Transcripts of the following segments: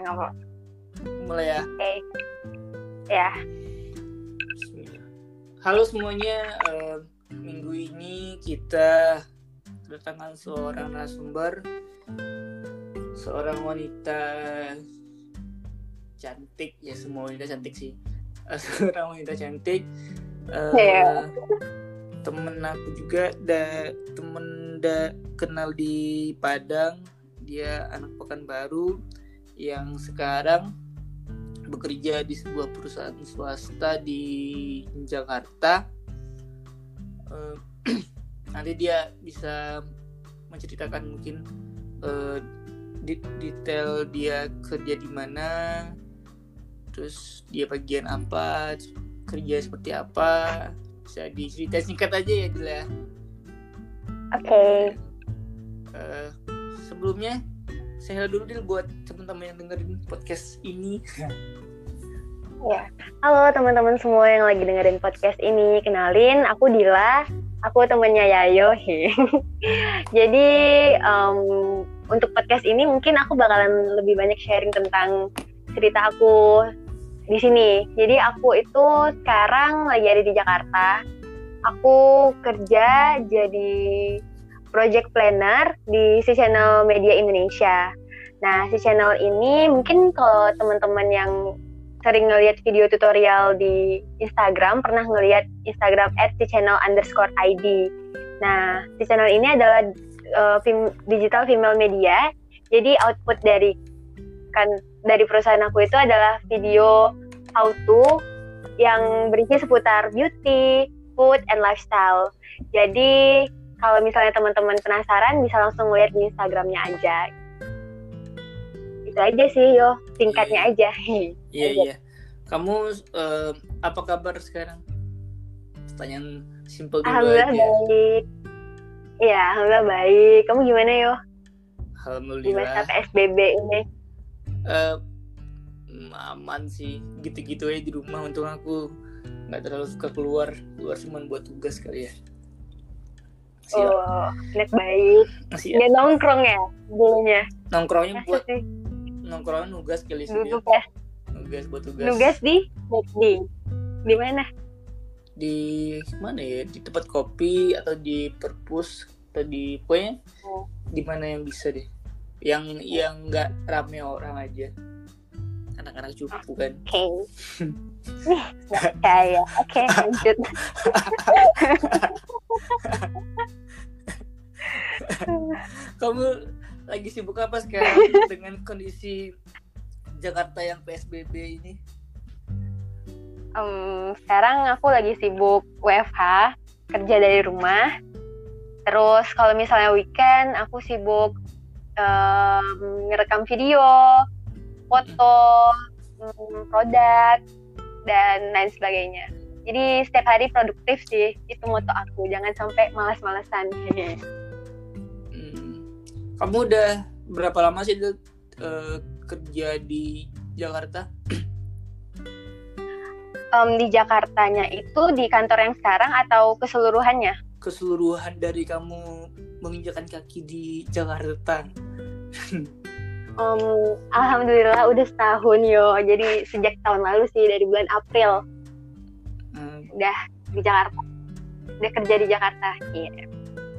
nggak apa. Mulai ya. Oke. Ya. Bismillah. Halo semuanya, eh, minggu ini kita kedatangan seorang narasumber, seorang wanita cantik ya semua wanita cantik sih, Eh, seorang wanita cantik. eh, Iya. Temen aku juga, da, temen da, kenal di Padang, dia anak Pekanbaru yang sekarang bekerja di sebuah perusahaan swasta di Jakarta. Eh, nanti dia bisa menceritakan mungkin di- detail dia kerja di mana, terus dia bagian apa, kerja seperti apa. Bisa diceritain singkat aja ya, Dila. Oke. Eh, sebelumnya saya hello dulu Dil buat teman-teman yang dengerin podcast ini. Ya. Halo teman-teman semua yang lagi dengerin podcast ini. Kenalin, aku Dila. Aku temennya Yayo. Jadi em, untuk podcast ini mungkin aku bakalan lebih banyak sharing tentang cerita aku di sini. Jadi aku itu sekarang lagi ada di Jakarta. Aku kerja jadi project planner di si channel Media Indonesia. Nah, si channel ini mungkin kalau teman-teman yang sering ngelihat video tutorial di Instagram, pernah ngelihat Instagram at si channel underscore ID. Nah, si channel ini adalah uh, fem- digital female media. Jadi output dari kan dari perusahaan aku itu adalah video how to yang berisi seputar beauty, food, and lifestyle. Jadi kalau misalnya teman-teman penasaran bisa langsung lihat di Instagramnya aja. Itu aja sih yo, singkatnya aja. Iya Aja. iya. Kamu eh, apa kabar sekarang? Pertanyaan simple dulu Alhamdulillah aja. baik. Iya, alhamdulillah baik. Kamu gimana yo? Di masa Alhamdulillah. PSBB ini? Eh, mm, aman sih. Gitu-gitu aja di rumah. Untung aku nggak terlalu suka keluar. Keluar cuma buat tugas kali ya. Masih, Oh, anak baik. masih Nggak nongkrong ya dulunya? nongkrongnya Masa buat sih? nongkrongnya nugas kali sih. Ya? Nugas buat tugas. Nugas di? Di? Di mana? Di mana ya? Di tempat kopi atau di perpus atau di pokoknya Oh. di mana yang bisa deh. Yang yang nggak rame orang aja. Anak-anak cupu kan. Oke. Nggak percaya. Oke, lanjut. Kamu lagi sibuk apa sekarang dengan kondisi Jakarta yang PSBB ini? Em, sekarang aku lagi sibuk WFH, kerja dari rumah. Terus kalau misalnya weekend, aku sibuk em, ngerekam video, foto, em, produk, dan lain sebagainya. Jadi setiap hari produktif sih, itu moto aku. Jangan sampai malas-malasan. Hmm. Kamu udah berapa lama sih eh, kerja di Jakarta? Em, di Jakartanya itu di kantor yang sekarang atau keseluruhannya? Keseluruhan dari kamu menginjakan kaki di Jakarta. Em, Alhamdulillah udah setahun yo. Jadi sejak tahun lalu sih dari bulan April Hmm, udah di Jakarta. Udah kerja di Jakarta. Iya.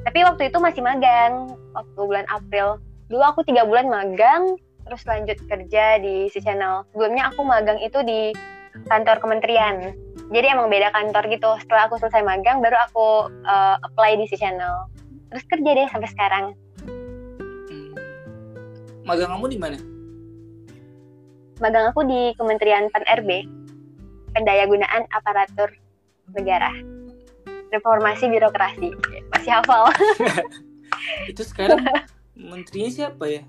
Tapi waktu itu masih magang waktu bulan April. Dulu aku tiga bulan magang, terus lanjut kerja di si channel. Sebelumnya aku magang itu di kantor kementerian. Jadi emang beda kantor gitu. Setelah aku selesai magang, baru aku eh, apply di si channel. Terus kerja deh sampai sekarang. Magang kamu di mana? magang aku di Kementerian Pan-RB, Pendayagunaan Aparatur Negara. Reformasi Birokrasi. Masih hafal. Itu sekarang menterinya siapa ya?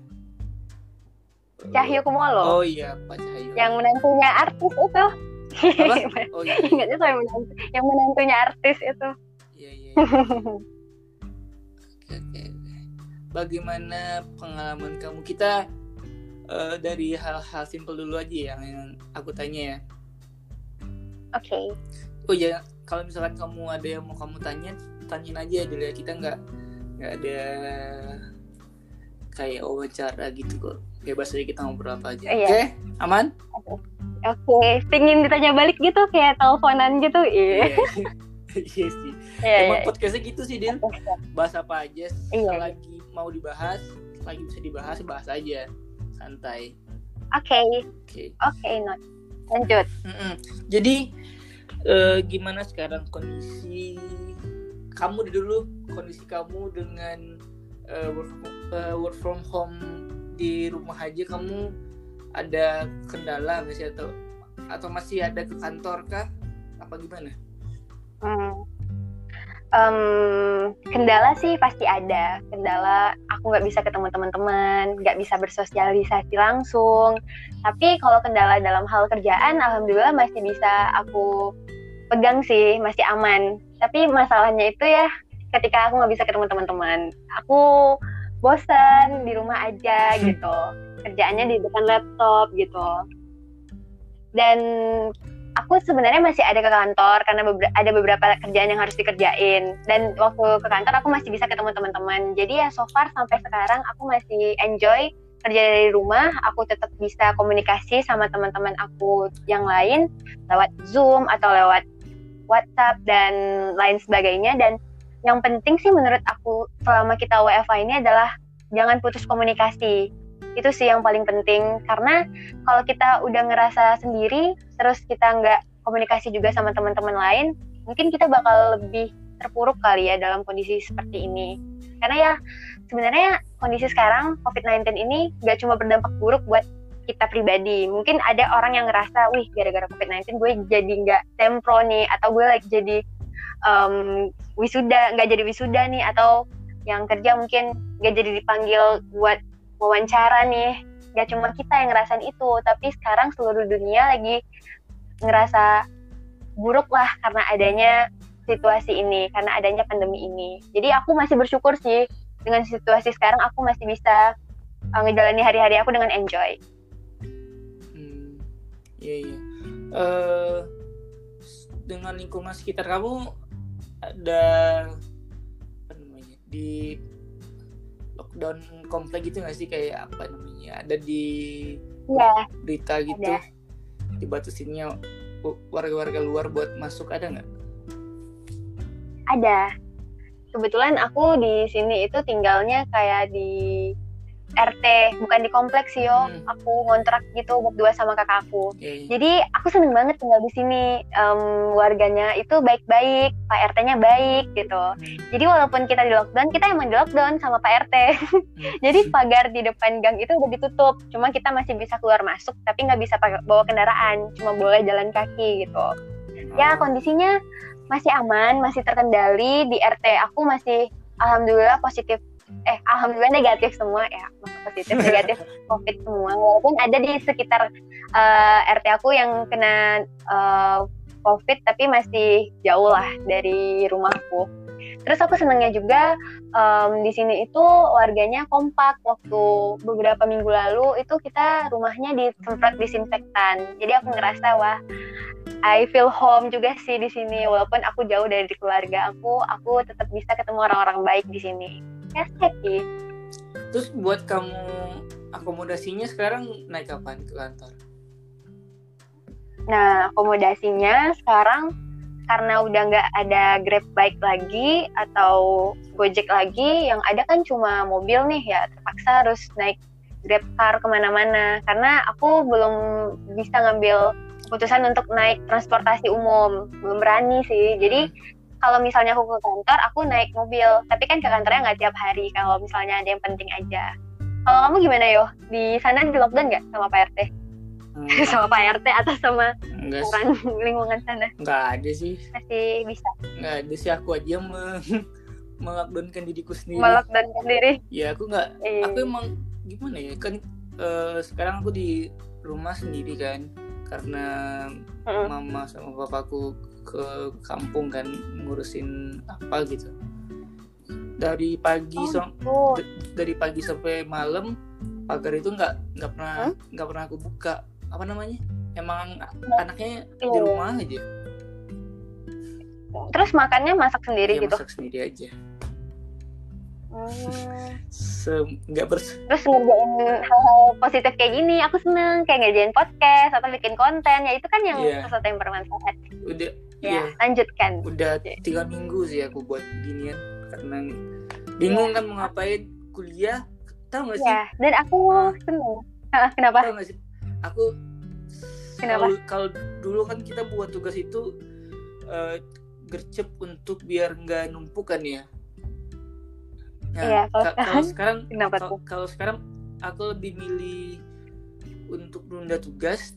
Cahyo Kumolo. Oh iya, Pak Cahyo. Yang menantunya artis itu. Apa? Oh iya. Ingatnya saya menantu, yang menantunya artis itu. Iya, iya. Oke, oke. Bagaimana pengalaman kamu? Kita eh, dari hal-hal simpel dulu aja ya, yang, yang aku tanya ya. Oke. Oh ya, kalau misalkan kamu ada yang mau kamu tanya, tanyain aja dulu ya. Kita nggak nggak ada kayak wawancara gitu kok bebas aja kita ngobrol apa aja Iya. oke aman Oke, pingin ditanya balik gitu kayak teleponan gitu. Iya. iya sih Iya, emang iya. podcastnya gitu sih Din bahas apa aja Iya. lagi mau dibahas lagi bisa dibahas bahas aja santai Oke, oke oke, not. Lanjut. Mm-mm. jadi eh, gimana sekarang kondisi kamu dulu kondisi kamu dengan eh, work, eh, work from home di rumah aja kamu ada kendala nggak sih atau atau masih ada ke kantor kah apa gimana Hmm. Em, kendala sih pasti ada. Kendala aku nggak bisa ketemu teman-teman, nggak bisa bersosialisasi langsung. Tapi kalau kendala dalam hal kerjaan, alhamdulillah masih bisa aku pegang sih, masih aman. Tapi masalahnya itu ya, ketika aku nggak bisa ketemu teman-teman, aku bosan di rumah aja gitu. Kerjaannya di depan laptop gitu. Dan aku sebenarnya masih ada ke kantor karena bebera- ada beberapa kerjaan yang harus dikerjain. Dan waktu ke kantor aku masih bisa ketemu teman-teman. Jadi ya so far sampai sekarang aku masih enjoy kerja dari rumah. Aku tetap bisa komunikasi sama teman-teman aku yang lain lewat zoom atau lewat WhatsApp dan lain sebagainya. Dan yang penting sih menurut aku selama kita WFH ini adalah jangan putus komunikasi itu sih yang paling penting. Karena kalau kita udah ngerasa sendiri terus kita nggak komunikasi juga sama teman-teman lain mungkin kita bakal lebih terpuruk kali ya dalam kondisi seperti ini. Karena ya sebenarnya kondisi sekarang COVID-19 ini nggak cuma berdampak buruk buat kita pribadi. Mungkin ada orang yang ngerasa wih gara-gara COVID-19 gue jadi nggak sempro nih atau gue lagi jadi em, wisuda nggak jadi wisuda nih atau yang kerja mungkin nggak jadi dipanggil buat wawancara nih. Gak cuma kita yang ngerasain itu tapi sekarang seluruh dunia lagi ngerasa buruk lah karena adanya situasi ini karena adanya pandemi ini. Jadi aku masih bersyukur sih dengan situasi sekarang aku masih bisa uh, ngejalani hari-hari aku dengan enjoy. Hmm, iya iya. Eh, dengan lingkungan sekitar kamu ada apa namanya di lockdown komplek gitu nggak sih? Kayak apa namanya? Ada di ya berita gitu. Ada. dibatasinnya warga-warga luar buat masuk ada nggak? ada. Kebetulan aku di sini itu tinggalnya kayak di RT bukan di kompleks sih yo Hmm. aku ngontrak gitu berdua sama kakakku Iya, iya. Jadi aku seneng banget tinggal di sini. Em, warganya itu baik-baik, Pak RT-nya baik gitu. Hmm, Jadi walaupun kita di lockdown, kita emang di lockdown sama Pak RT. hmm. Jadi pagar di depan gang itu udah ditutup. Cuma kita masih bisa keluar masuk, tapi nggak bisa bawa kendaraan. Cuma boleh jalan kaki gitu. Ya Oh, kondisinya masih aman, masih terkendali. Di RT aku masih alhamdulillah positif. Eh, alhamdulillah negatif semua ya. Masa positif negatif COVID semua. Walaupun ada di sekitar eh, RT aku yang kena eh, COVID, tapi masih jauh lah dari rumahku. Terus aku senangnya juga em, di sini itu warganya kompak. Waktu beberapa minggu lalu itu kita rumahnya disemprot disinfektan. Jadi aku ngerasa wah I feel home juga sih di sini walaupun aku jauh dari keluarga aku, aku tetap bisa ketemu orang-orang baik di sini. Ya happy. Terus buat kamu akomodasinya sekarang naik kapan ke kantor? Nah, akomodasinya sekarang karena udah nggak ada Grab bike lagi atau Gojek lagi, yang ada kan cuma mobil nih ya, terpaksa harus naik Grab car ke mana-mana. Karena aku belum bisa ngambil keputusan untuk naik transportasi umum, belum berani sih. Jadi kalau misalnya aku ke kantor, aku naik mobil. Tapi kan ke kantornya nggak tiap hari, kalau misalnya ada yang penting aja. Kalau kamu gimana yo? Di sana di lockdown nggak sama Pak RT? Hmm, sama Pak RT atau sama enggak, orang lingkungan sana? enggak ada sih. Masih bisa Enggak ada sih aku aja meng melakdonkan diriku sendiri. melockdown sendiri. Ya aku nggak Eh, aku emang gimana ya kan eh, sekarang aku di rumah sendiri kan karena mama sama papaku ke kampung kan ngurusin apa gitu dari pagi Oh, tuh. dari pagi sampai malam pagar itu nggak nggak pernah nggak pernah aku buka apa namanya emang anaknya di Iya. rumah aja Terus makannya masak sendiri ya gitu. masak sendiri aja Hmm. Nggak bers Terus ngerjain hal-hal positif kayak gini, aku seneng kayak ngerjain podcast atau bikin konten, ya itu kan yang Iya. sesuatu yang bermanfaat. udah Ya, iya. lanjutkan. udah tiga minggu sih aku buat ginian karena bingung kan mau ngapain kuliah tahu gak sih? Ya, dan aku seneng. Ah, Kenapa? tahu gak sih? Aku Kenapa? kalau dulu kan kita buat tugas itu eh, gercep untuk biar nggak numpuk kan ya? Nah Iya, kalau ka- kalau sekarang kalau, sekarang aku lebih milih untuk menunda tugas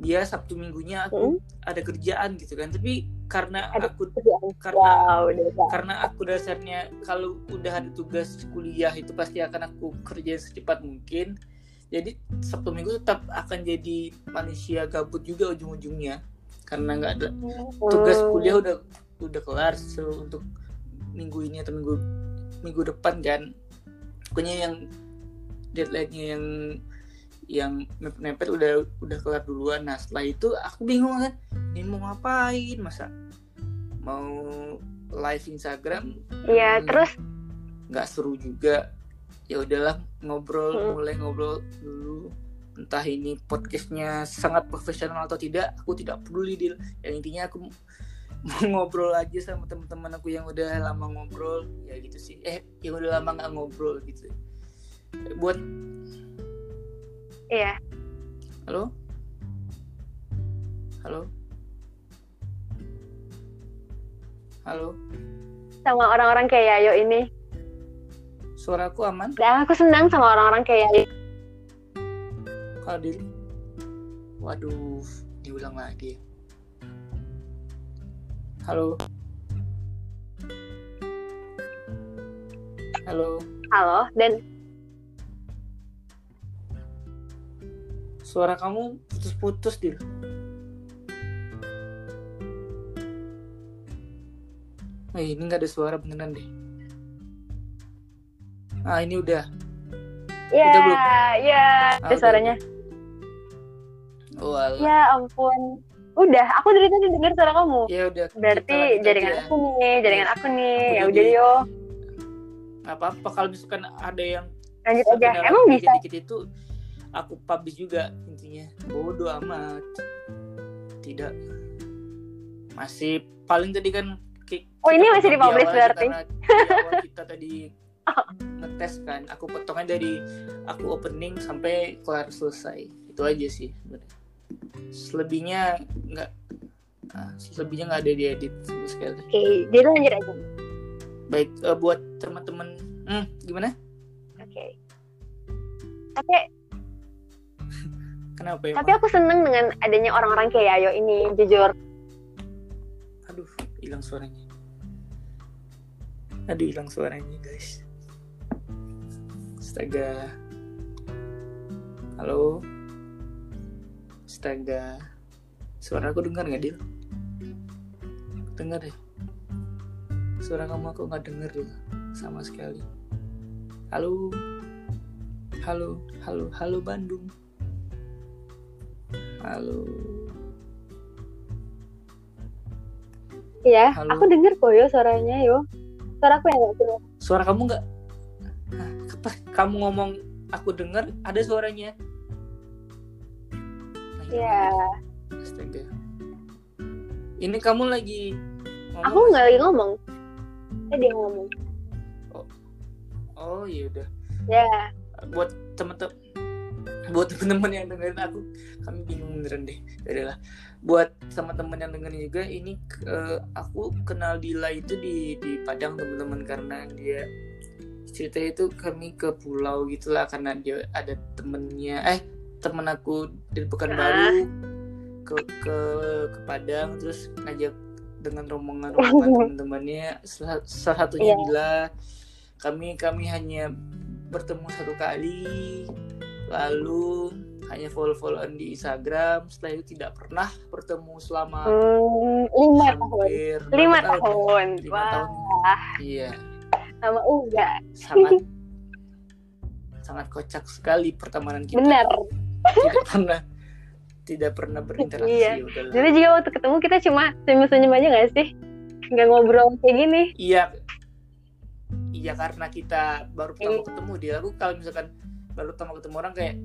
dia sabtu minggunya aku ada kerjaan gitu kan tapi karena Hmm. Ada aku kerjaan. karena Wow, karena aku dasarnya kalau udah ada tugas kuliah itu pasti akan aku kerjain secepat mungkin jadi sabtu minggu tetap akan jadi manusia gabut juga ujung-ujungnya karena nggak ada tugas Hmm. kuliah udah udah kelar so, untuk minggu ini atau minggu minggu depan kan pokoknya yang deadline-nya yang yang mepet-mepet udah udah kelar duluan. Nah setelah itu aku bingung kan ini mau ngapain? Masa mau live Instagram? Iya, Hmm. terus? nggak seru juga. Ya udahlah ngobrol Hmm. mulai ngobrol dulu. Entah ini podcastnya sangat profesional atau tidak aku tidak peduli deal yang intinya aku mau ngobrol aja sama teman-teman aku yang udah lama ngobrol. Ya gitu sih. Eh yang udah lama nggak ngobrol gitu. Buat iya, halo? Halo? Halo? Sama orang-orang kayak Yayo ini. suaraku aman? Dan aku senang sama orang-orang kayak Yayo. kalau diri waduh diulang lagi. Halo? Halo? Halo, dan suara kamu putus-putus dir Eh, ini nggak ada suara beneran deh. Ah, ini udah. ya, Udah belum? ya, Ah, ada suaranya. Oh, alah. Ya ampun. Udah, aku dari tadi dengar suara kamu. Ya udah. Berarti jaringan aja. aku nih, jaringan aku nih. Ya udah yo, Nggak apa-apa kalau misalkan ada yang lanjut aja. Emang bisa? dikit-dikit itu aku publish juga intinya. Bodoh amat. Tidak. Masih paling tadi kan Oh, ini masih di-publish awal aja berarti? karena di awal kita tadi ngetes kan. Aku potongnya dari aku opening sampai kelar selesai. Itu aja sih sebenarnya. Selebihnya nggak ah, selebihnya nggak ada diedit sama sekali. Oke, jadi lanjut aja. Baik eh, buat teman-teman, hmm, gimana? Oke. Tapi Kenapa ya? tapi aku seneng dengan adanya orang-orang kayak Yayo ini, jujur. Aduh, hilang suaranya. Aduh, hilang suaranya, guys. Astaga. Halo. Astaga. Suara aku dengar nggak, Dil? Dengar deh. Suara kamu aku nggak denger deh. Sama sekali. Halo. Halo, halo, halo Bandung. Halo. Iya, Halo. aku denger kok yo suaranya yo. Suara aku yang gak suara kamu nggak Hah, pas kamu ngomong aku dengar ada suaranya Nah, Iya. astaga ini kamu lagi ngomong Aku nggak lagi ngomong. Eh dia ngomong. oh iya udah Ya, buat temen-temen buat teman-teman yang dengerin aku kami bingung beneran deh. Adalah buat teman-teman yang dengerin juga ini eh, aku kenal Dila itu di di Padang teman-teman karena dia cerita itu kami ke pulau gitulah karena dia ada temennya eh temen aku dari Pekanbaru ke ke ke Padang terus ngajak dengan rombongan-rombongan teman-temannya salah, salah satunya Iya. Dila. Kami kami hanya bertemu satu kali lalu hanya follow-followan di Instagram setelah itu tidak pernah bertemu selama hmm, lima tahun. Lima tahun. Lima Wah, tahun iya sama Uga. sangat sangat kocak sekali pertemanan kita Benar. tidak pernah tidak pernah berinteraksi Iya. udahlah. Dulu juga waktu ketemu kita cuma senyum-senyum aja gak sih? Nggak ngobrol kayak gini. iya iya karena kita baru pertama ketemu dia aku kalau misalkan baru pertama ketemu orang kayak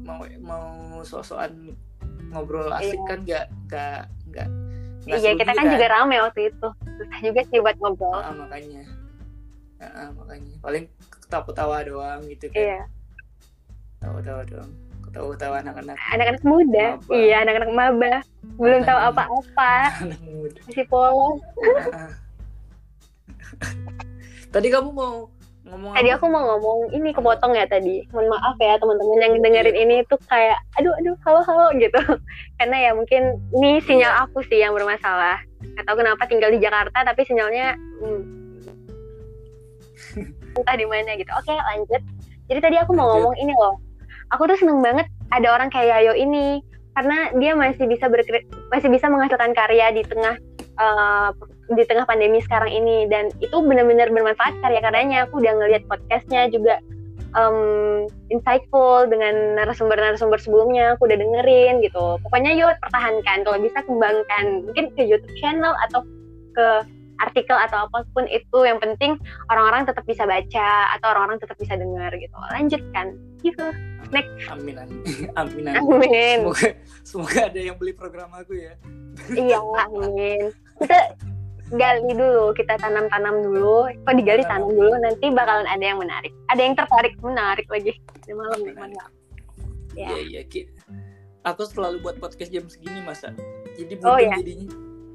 mau mau sok-sokan ngobrol asik Iya. kan nggak nggak nggak iya kita kan juga. rame waktu itu. Susah juga sih buat ngobrol. Ah, makanya. Ah, makanya. Paling ketawa-ketawa doang gitu kan. Iya. Ketawa-ketawa doang. Ketawa-ketawa anak-anak anak-anak muda. Maba. iya anak-anak maba. Belum tahu Makanya. apa-apa. anak muda. Masih polos. Ah. tadi kamu mau ngomong tadi aku mau ngomong ini kepotong ya tadi. Mohon maaf ya teman-teman yang dengerin ini tuh kayak aduh aduh halo halo gitu. Karena ya mungkin ini sinyal aku sih yang bermasalah. Tahu kenapa tinggal di Jakarta tapi sinyalnya hmm, entah di mana gitu. Oke lanjut. Jadi tadi aku mau ngomong ini loh. Aku tuh seneng banget ada orang kayak Yayo ini. Karena dia masih bisa berkre- masih bisa menghasilkan karya di tengah eh, di tengah pandemi sekarang ini. Dan itu benar-benar bermanfaat karya-karyanya aku udah ngeliat podcastnya juga em, insightful dengan narasumber-narasumber sebelumnya. Aku udah dengerin gitu. Pokoknya yuk pertahankan. Kalau bisa kembangkan mungkin ke YouTube channel atau ke artikel atau apa pun itu. Yang penting orang-orang tetap bisa baca atau orang-orang tetap bisa dengar gitu. Lanjutkan. Gitu amin amin. Amin amin. Amin. Semoga semoga ada yang beli program aku ya. Iya amin. kita gali dulu kita tanam-tanam dulu. Kok digali tanam dulu nanti bakalan ada yang menarik. Ada yang tertarik menarik lagi. Di malam mantap ya. Iya iya Ki. aku selalu buat podcast jam segini masa jadi Oh, buntu iya. jadinya.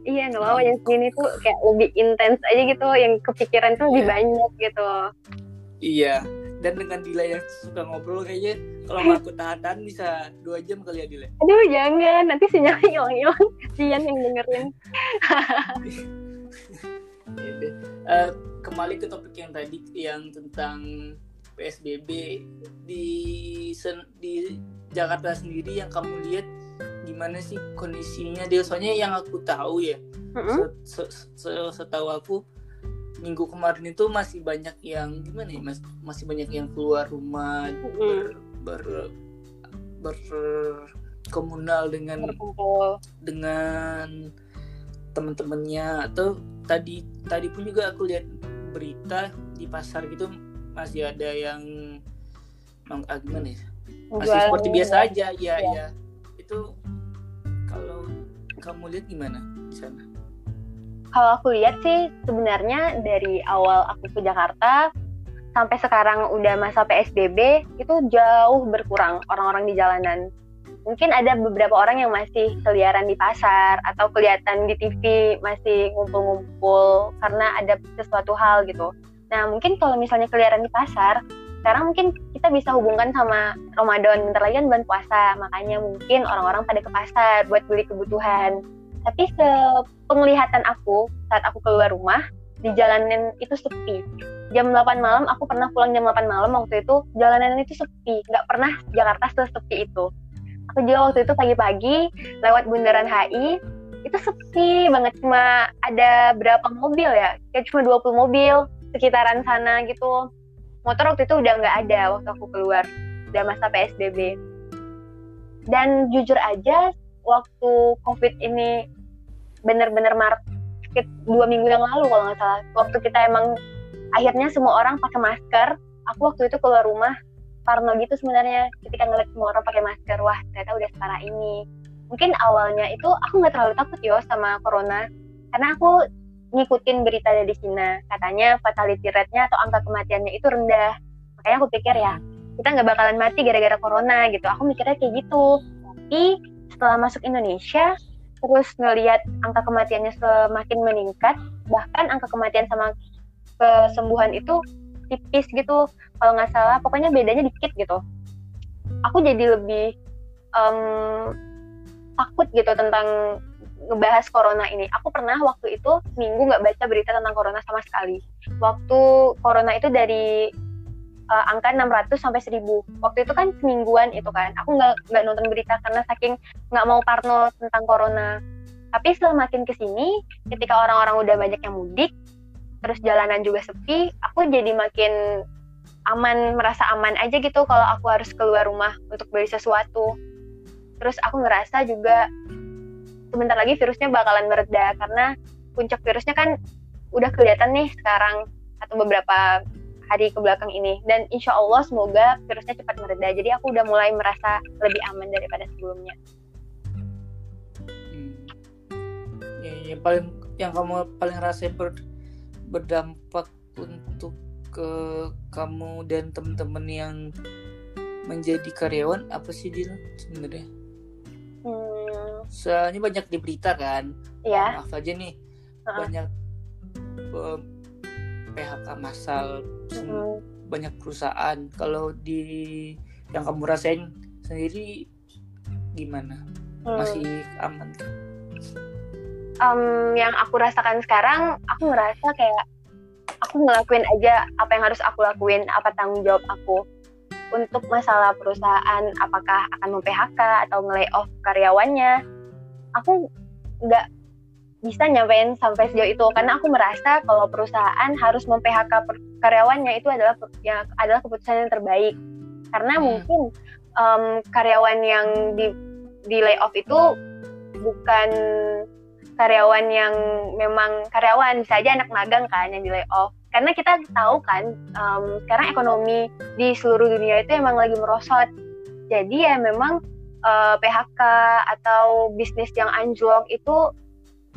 Iya nggak apa-apa yang segini tuh kayak lebih intens aja gitu. Yang kepikiran tuh lebih Iya. banyak gitu. Iya. Dan dengan Dila yang suka ngobrol kayaknya kalau aku tahan-tahan bisa dua jam kali ya Dila? Aduh jangan. Nanti sinyalnya hilang-hilang. Kasihan yang dengerin Eh, kembali ke topik yang tadi yang tentang PSBB di sen- di Jakarta sendiri yang kamu lihat gimana sih kondisinya dia soalnya yang aku tahu ya Mm-mm. se- se- se- setahu aku minggu kemarin itu masih banyak yang gimana ya mas masih banyak yang keluar rumah ber, ber, berkomunal dengan berkumpul. dengan teman-temannya atau tadi tadi pun juga aku lihat berita di pasar gitu masih ada yang nong ah, gimana ya? Masih Jualan seperti biasa aja ya Iya. ya itu kalau kamu lihat gimana di sana? Kalau aku lihat sih sebenarnya dari awal aku ke Jakarta sampai sekarang udah masa PSBB itu jauh berkurang orang-orang di jalanan. Mungkin ada beberapa orang yang masih keliaran di pasar atau kelihatan di TV masih ngumpul-ngumpul karena ada sesuatu hal gitu. Nah mungkin kalau misalnya keliaran di pasar, sekarang mungkin kita bisa hubungkan sama Ramadan, bentar lagi kan bulan puasa, makanya mungkin orang-orang pada ke pasar buat beli kebutuhan. Tapi se penglihatan aku saat aku keluar rumah di jalanan itu sepi jam 8 malam aku pernah pulang jam 8 malam waktu itu jalanan itu sepi nggak pernah Jakarta sesepi itu aku juga waktu itu pagi-pagi lewat bundaran HI itu sepi banget. Cuma ada berapa mobil ya? Kayak cuma 20 mobil sekitaran sana gitu. Motor waktu itu udah nggak ada waktu aku keluar. Udah masa PSBB dan jujur aja waktu COVID ini bener-bener maret sekitar dua minggu yang lalu kalau nggak salah. Waktu kita emang akhirnya semua orang pakai masker. Aku waktu itu keluar rumah parno gitu sebenarnya. Ketika ngeliat semua orang pakai masker wah ternyata udah separah ini. Mungkin awalnya itu aku nggak terlalu takut yo sama corona. Karena aku ngikutin berita dari Cina. Katanya fatality rate-nya atau angka kematiannya itu rendah. Makanya aku pikir ya kita nggak bakalan mati gara-gara corona gitu. Aku mikirnya kayak gitu. Tapi setelah masuk Indonesia terus ngelihat angka kematiannya semakin meningkat bahkan angka kematian sama kesembuhan itu tipis gitu kalau nggak salah. Pokoknya bedanya dikit gitu. Aku jadi lebih em, takut gitu tentang ngebahas corona ini. Aku pernah waktu itu minggu nggak baca berita tentang corona sama sekali. Waktu corona itu dari uh, angka 600 sampai 1000 waktu itu kan semingguan itu kan. Aku nggak nggak nonton berita karena saking nggak mau parno tentang corona. Tapi semakin ke sini ketika orang-orang udah banyak yang mudik terus jalanan juga sepi aku jadi makin aman merasa aman aja gitu kalau aku harus keluar rumah untuk beli sesuatu. Terus aku ngerasa juga sebentar lagi virusnya bakalan mereda karena puncak virusnya kan udah kelihatan nih sekarang atau beberapa hari ke belakang ini. Dan insya Allah semoga virusnya cepat mereda. Jadi aku udah mulai merasa lebih aman daripada sebelumnya. Hmm. ya, yang paling yang kamu paling rasa ber, berdampak untuk ke kamu dan teman-teman yang menjadi karyawan apa sih dia sebenarnya hmm. soalnya banyak di berita kan ya maaf aja nih uh -uh. banyak uh, PHK massal hmm. banyak perusahaan kalau di yang kamu rasain sendiri gimana hmm. masih aman kan? Um, yang aku rasakan sekarang aku merasa kayak aku ngelakuin aja apa yang harus aku lakuin apa tanggung jawab aku untuk masalah perusahaan apakah akan mem-PHK atau nge off karyawannya aku nggak bisa nyampein sampai sejauh itu karena aku merasa kalau perusahaan harus mem-PHK karyawannya itu adalah ya adalah keputusan yang terbaik karena hmm. mungkin um, karyawan yang di di layoff itu bukan karyawan yang memang karyawan bisa aja anak magang kan yang di layoff karena kita tahu kan um, sekarang ekonomi di seluruh dunia itu emang lagi merosot jadi ya memang uh, PHK atau bisnis yang anjlok itu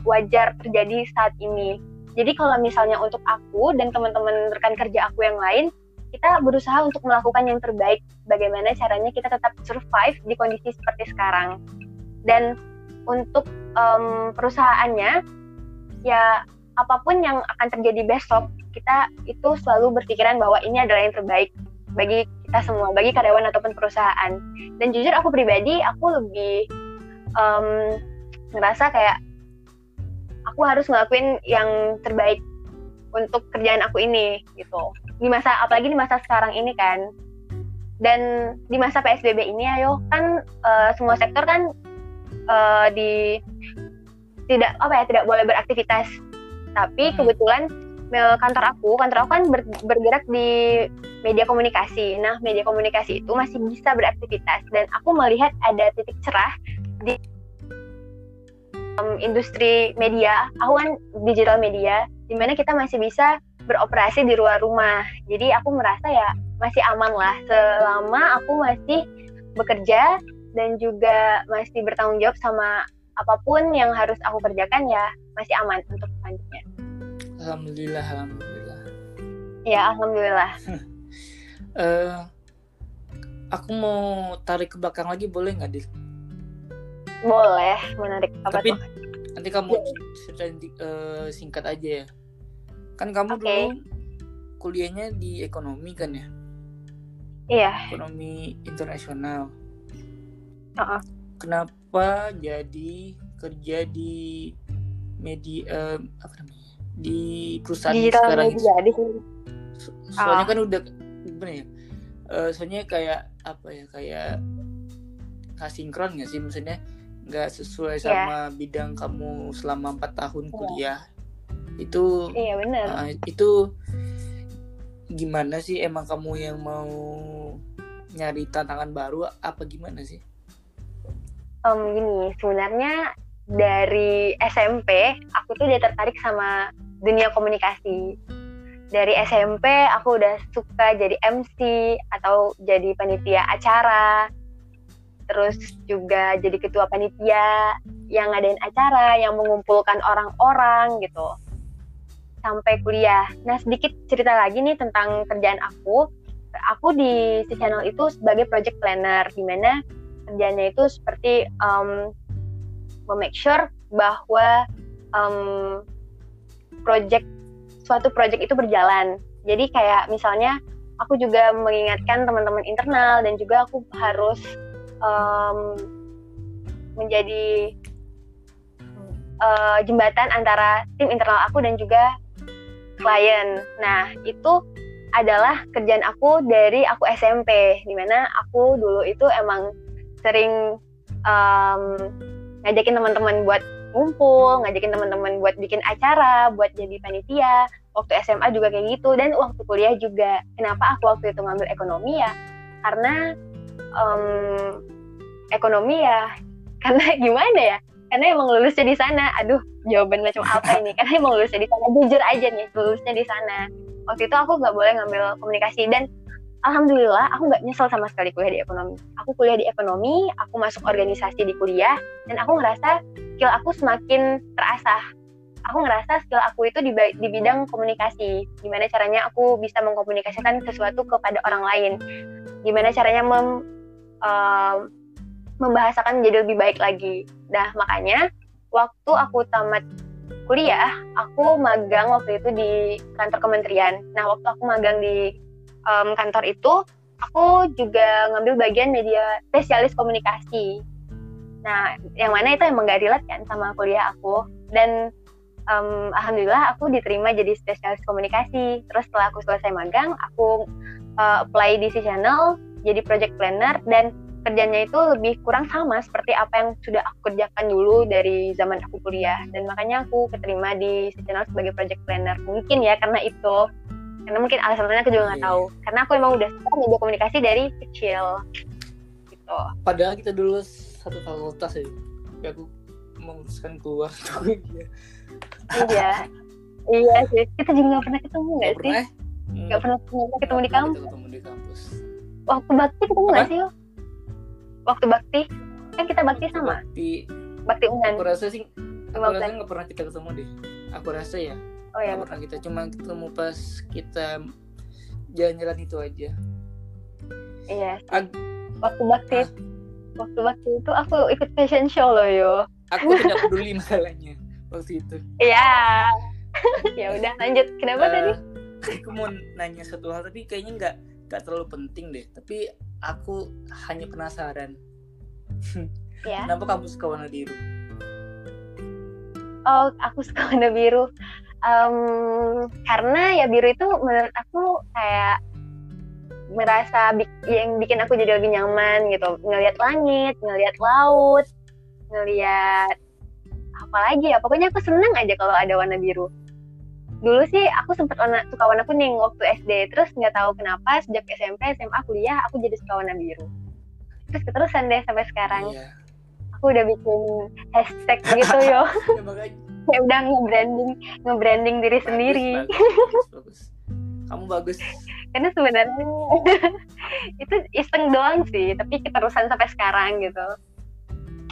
wajar terjadi saat ini. Jadi kalau misalnya untuk aku dan teman-teman rekan kerja aku yang lain, kita berusaha untuk melakukan yang terbaik. Bagaimana caranya kita tetap survive di kondisi seperti sekarang. Dan untuk um, perusahaannya, ya apa pun yang akan terjadi besok, kita itu selalu berpikiran bahwa ini adalah yang terbaik bagi kita semua, bagi karyawan ataupun perusahaan. Dan jujur aku pribadi, aku lebih um, ngerasa kayak aku harus ngelakuin yang terbaik untuk kerjaan aku ini gitu di masa apalagi di masa sekarang ini kan dan di masa psbb ini ayo kan uh, semua sektor kan uh, di tidak apa ya tidak boleh beraktivitas. Tapi hmm. kebetulan kantor aku kantor aku kan ber, bergerak di media komunikasi. Nah media komunikasi itu masih bisa beraktivitas. Dan aku melihat ada titik cerah di um, industri media, aku kan digital media, di mana kita masih bisa beroperasi di luar rumah. Jadi aku merasa ya masih aman lah. Selama aku masih bekerja dan juga masih bertanggung jawab sama apa pun yang harus aku kerjakan ya masih aman untuk selanjutnya. Alhamdulillah, alhamdulillah. Ya, alhamdulillah. uh, aku mau tarik ke belakang lagi boleh nggak, Dil? boleh menarik apa tapi tuh? nanti kamu ya. cerita uh, singkat aja ya kan kamu okay. dulu kuliahnya di ekonomi kan ya iya ekonomi internasional kenapa jadi kerja di media uh, apa namanya di perusahaan Digital sekarang media, di soalnya uh. kan udah gimana ya? Uh, soalnya kayak apa ya kayak asinkron nggak sih? Maksudnya nggak sesuai yeah. sama bidang kamu selama empat tahun iya. kuliah. Itu iya benar uh, itu gimana sih? Emang kamu yang mau nyari tantangan baru apa gimana sih um, gini sebenarnya dari SMP aku tuh udah tertarik sama dunia komunikasi dari SMP aku udah suka jadi MC atau jadi panitia acara terus juga jadi ketua panitia yang ngadain acara yang mengumpulkan orang-orang gitu sampai kuliah. Nah sedikit cerita lagi nih tentang kerjaan aku. Aku di si channel itu sebagai project planner, di mana kerjanya itu seperti um, memake sure bahwa um, project suatu project itu berjalan. Jadi kayak misalnya aku juga mengingatkan teman-teman internal dan juga aku harus um, menjadi uh, jembatan antara tim internal aku dan juga klien. Nah, itu adalah kerjaan aku dari aku SMP, di mana aku dulu itu emang sering um, ngajakin teman-teman buat ngumpul, ngajakin teman-teman buat bikin acara, buat jadi panitia. Waktu SMA juga kayak gitu, dan waktu kuliah juga. Kenapa aku waktu itu ngambil ekonomi ya? Karena um, ekonomi ya karena gimana ya karena emang lulusnya di sana aduh jawaban macam apa ini karena emang lulusnya di sana jujur aja nih lulusnya di sana waktu itu aku nggak boleh ngambil komunikasi dan alhamdulillah aku nggak nyesel sama sekali kuliah di ekonomi. Aku kuliah di ekonomi aku masuk organisasi di kuliah dan aku ngerasa skill aku semakin terasah aku ngerasa skill aku itu di, di bidang komunikasi. Gimana caranya aku bisa mengkomunikasikan sesuatu kepada orang lain? Gimana caranya mem, uh, membahasakan menjadi lebih baik lagi? Nah makanya waktu aku tamat kuliah, aku magang waktu itu di kantor kementerian. Nah, waktu aku magang di um, kantor itu, aku juga ngambil bagian media spesialis komunikasi. Nah, yang mana itu emang gak relate kan sama kuliah aku. Dan um, alhamdulillah aku diterima jadi spesialis komunikasi. Terus setelah aku selesai magang, aku uh, apply di si channel jadi project planner dan kerjanya itu lebih kurang sama seperti apa yang sudah aku kerjakan dulu dari zaman aku kuliah dan makanya aku keterima di channel sebagai project planner mungkin ya karena itu karena mungkin alasannya aku juga nggak yeah. tahu. Karena aku emang udah suka media komunikasi dari kecil. Gitu. Padahal kita dulu satu fakultas ya tapi aku memutuskan keluar iya. Iya. Iya sih. Kita juga nggak pernah ketemu nggak sih? nggak pernah ketemu di kampus. ketemu di kampus. Waktu bakti ketemu nggak sih waktu bakti? Kan kita bakti sama. bakti. Bakti unan. aku rasa sih aku rasa nggak pernah kita ketemu deh. Aku rasa ya oh ya pernah kita cuma ketemu pas kita jalan-jalan itu aja. Iya. Ag waktu bakti ah. waktu bakti itu aku ikut fashion show loh yo. Aku tidak peduli masalahnya waktu itu. Iya. Ya udah lanjut. Kenapa uh, tadi? aku mau nanya satu hal tapi kayaknya nggak nggak terlalu penting deh. Tapi aku hanya penasaran. Ya. kenapa kamu suka warna biru? Oh aku suka warna biru um, karena ya biru itu menurut aku kayak merasa yang bikin aku jadi lebih nyaman gitu. Ngelihat langit ngelihat laut ngelihat apa lagi ya? Pokoknya aku seneng aja kalau ada warna biru. Dulu sih aku sempat warna, suka warna kuning waktu SD terus nggak tahu kenapa sejak SMP SMA kuliah aku jadi suka warna biru. Terus keterusan deh sampai sekarang. Iya. aku udah bikin hashtag gitu yo. Ya udah nge-branding nge-branding diri bagus, sendiri. bagus, bagus. kamu bagus. Karena sebenarnya itu iseng doang sih tapi keterusan sampai sekarang gitu.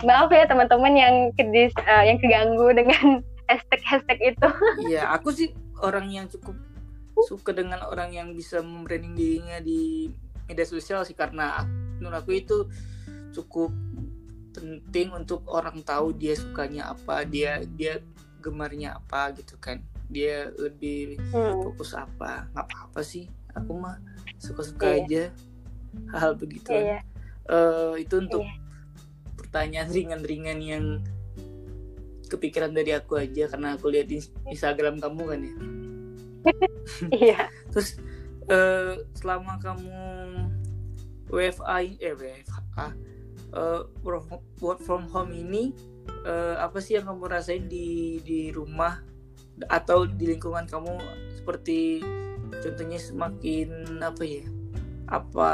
Maaf ya teman-teman yang kedis uh, yang keganggu dengan hashtag hashtag itu. Iya aku sih orang yang cukup suka dengan orang yang bisa membranding dirinya di media sosial sih karena menurut aku itu cukup penting untuk orang tahu dia sukanya apa dia dia gemarnya apa gitu kan. Dia lebih hmm. fokus apa? Nggak apa apa sih. Aku mah suka suka iya. aja. Hal begitu. Iya. uh, itu untuk iya. pertanyaan ringan-ringan yang kepikiran dari aku aja. Karena aku lihat di Instagram kamu kan ya. Iya. Terus uh, selama kamu WFA eh WFA uh, work from home ini uh, apa sih yang kamu rasain di di rumah atau di lingkungan kamu seperti contohnya semakin apa ya? Apa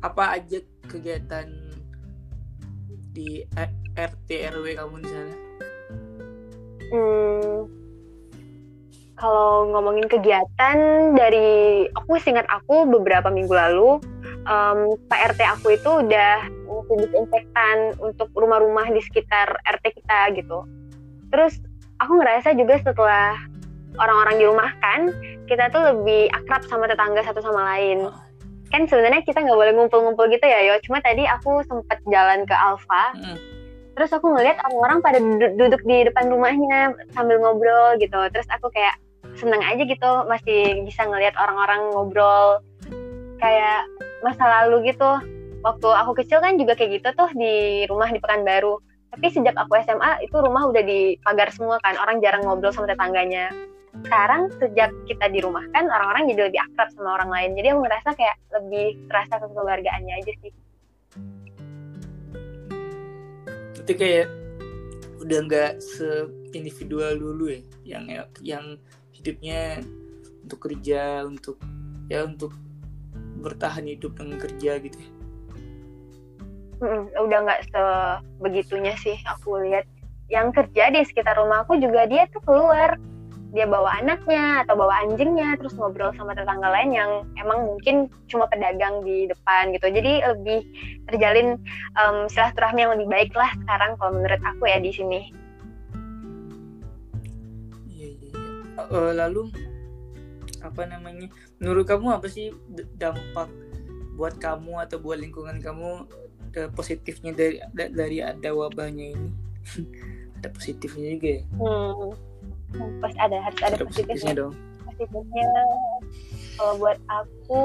apa aja kegiatan di RT RW kamu di sana? Hmm, kalau ngomongin kegiatan dari aku singkat aku beberapa minggu lalu um, Pak RT aku itu udah ngasih disinfektan untuk rumah-rumah di sekitar RT kita gitu. Terus aku ngerasa juga setelah orang-orang dirumahkan kita tuh lebih akrab sama tetangga satu sama lain. Kan sebenarnya kita nggak boleh ngumpul-ngumpul gitu ya, yo. Cuma tadi aku sempat jalan ke Alfa. Hmm terus aku ngeliat orang-orang pada duduk di depan rumahnya sambil ngobrol gitu terus aku kayak seneng aja gitu masih bisa ngeliat orang-orang ngobrol kayak masa lalu gitu. Waktu aku kecil kan juga kayak gitu tuh di rumah di Pekanbaru. Tapi sejak aku SMA itu rumah udah dipagar semua kan. Orang jarang ngobrol sama tetangganya. Sekarang sejak kita di rumah kan orang-orang jadi lebih akrab sama orang lain. Jadi aku ngerasa kayak lebih terasa kekeluargaannya aja sih. Itu kayak udah nggak se individual dulu ya? Yang yang hidupnya untuk kerja untuk ya untuk bertahan hidup dengan kerja gitu ya? Hmm, udah nggak sebegitunya sih aku lihat. Yang kerja di sekitar rumah aku juga dia tuh keluar. Dia bawa anaknya atau bawa anjingnya terus ngobrol sama tetangga lain yang emang mungkin cuma pedagang di depan gitu. Jadi lebih terjalin um, silaturahmi yang lebih baik lah sekarang kalau menurut aku ya di sini. Iya iya iya. Uh, lalu apa namanya menurut kamu apa sih dampak buat kamu atau buat lingkungan kamu positifnya dari dari ada wabahnya ini? Ada positifnya juga ya? Hmm. Pas ada harus ada, ada positifnya. dong. Positifnya kalau buat aku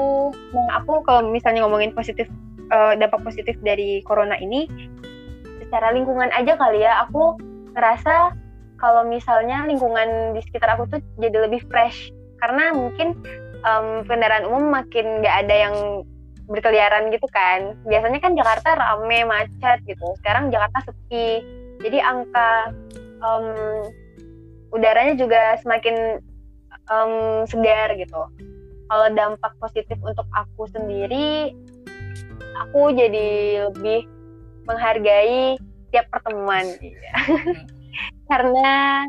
nah aku kalau misalnya ngomongin positif uh, dampak positif dari corona ini secara lingkungan aja kali ya aku ngerasa kalau misalnya lingkungan di sekitar aku tuh jadi lebih fresh. Karena mungkin um, kendaraan umum makin nggak ada yang berkeliaran gitu kan. Biasanya kan Jakarta rame macet gitu. Sekarang Jakarta sepi. Jadi angka um, udaranya juga semakin um, segar gitu. Kalau dampak positif untuk aku sendiri, aku jadi lebih menghargai tiap pertemuan, karena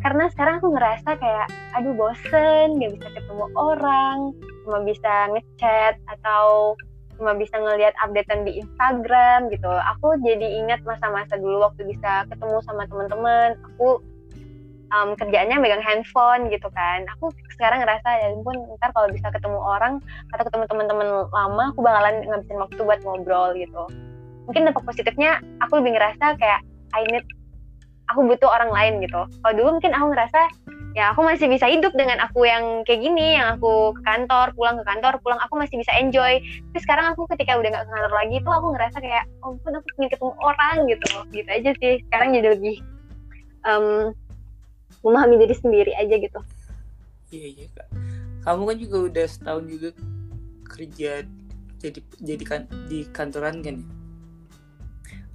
karena sekarang aku ngerasa kayak aduh bosen, gak bisa ketemu orang, cuma bisa ngechat atau cuma bisa ngelihat updatean di Instagram gitu. Aku jadi ingat masa-masa dulu waktu bisa ketemu sama teman-teman. Aku um, kerjaannya megang handphone gitu kan aku sekarang ngerasa ya ampun ntar kalau bisa ketemu orang atau ketemu teman-teman lama aku bakalan ngabisin waktu buat ngobrol gitu mungkin dampak positifnya aku lebih ngerasa kayak I need aku butuh orang lain gitu. Kalau dulu mungkin aku ngerasa ya aku masih bisa hidup dengan aku yang kayak gini yang aku ke kantor pulang ke kantor pulang aku masih bisa enjoy. Tapi sekarang aku ketika udah nggak ke kantor lagi tuh aku ngerasa kayak oh ampun aku ingin ketemu orang gitu. Gitu aja sih. Sekarang jadi lebih um, memahami diri sendiri aja gitu. Iya iya kak. Kamu kan juga udah setahun juga kerja jadi jadi kan di kantoran kan ya?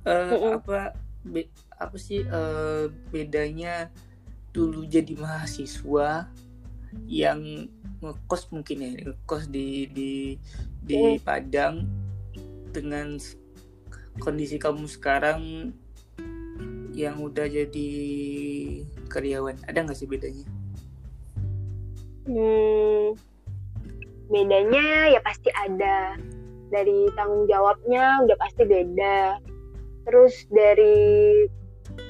Uh, mm apa be, apa sih uh, bedanya dulu jadi mahasiswa yang ngekos mungkin ya ngekos di di di mm. Padang dengan kondisi kamu sekarang yang udah jadi karyawan. Ada nggak sih bedanya? Hmm, bedanya ya pasti ada. Dari tanggung jawabnya udah pasti beda. Terus dari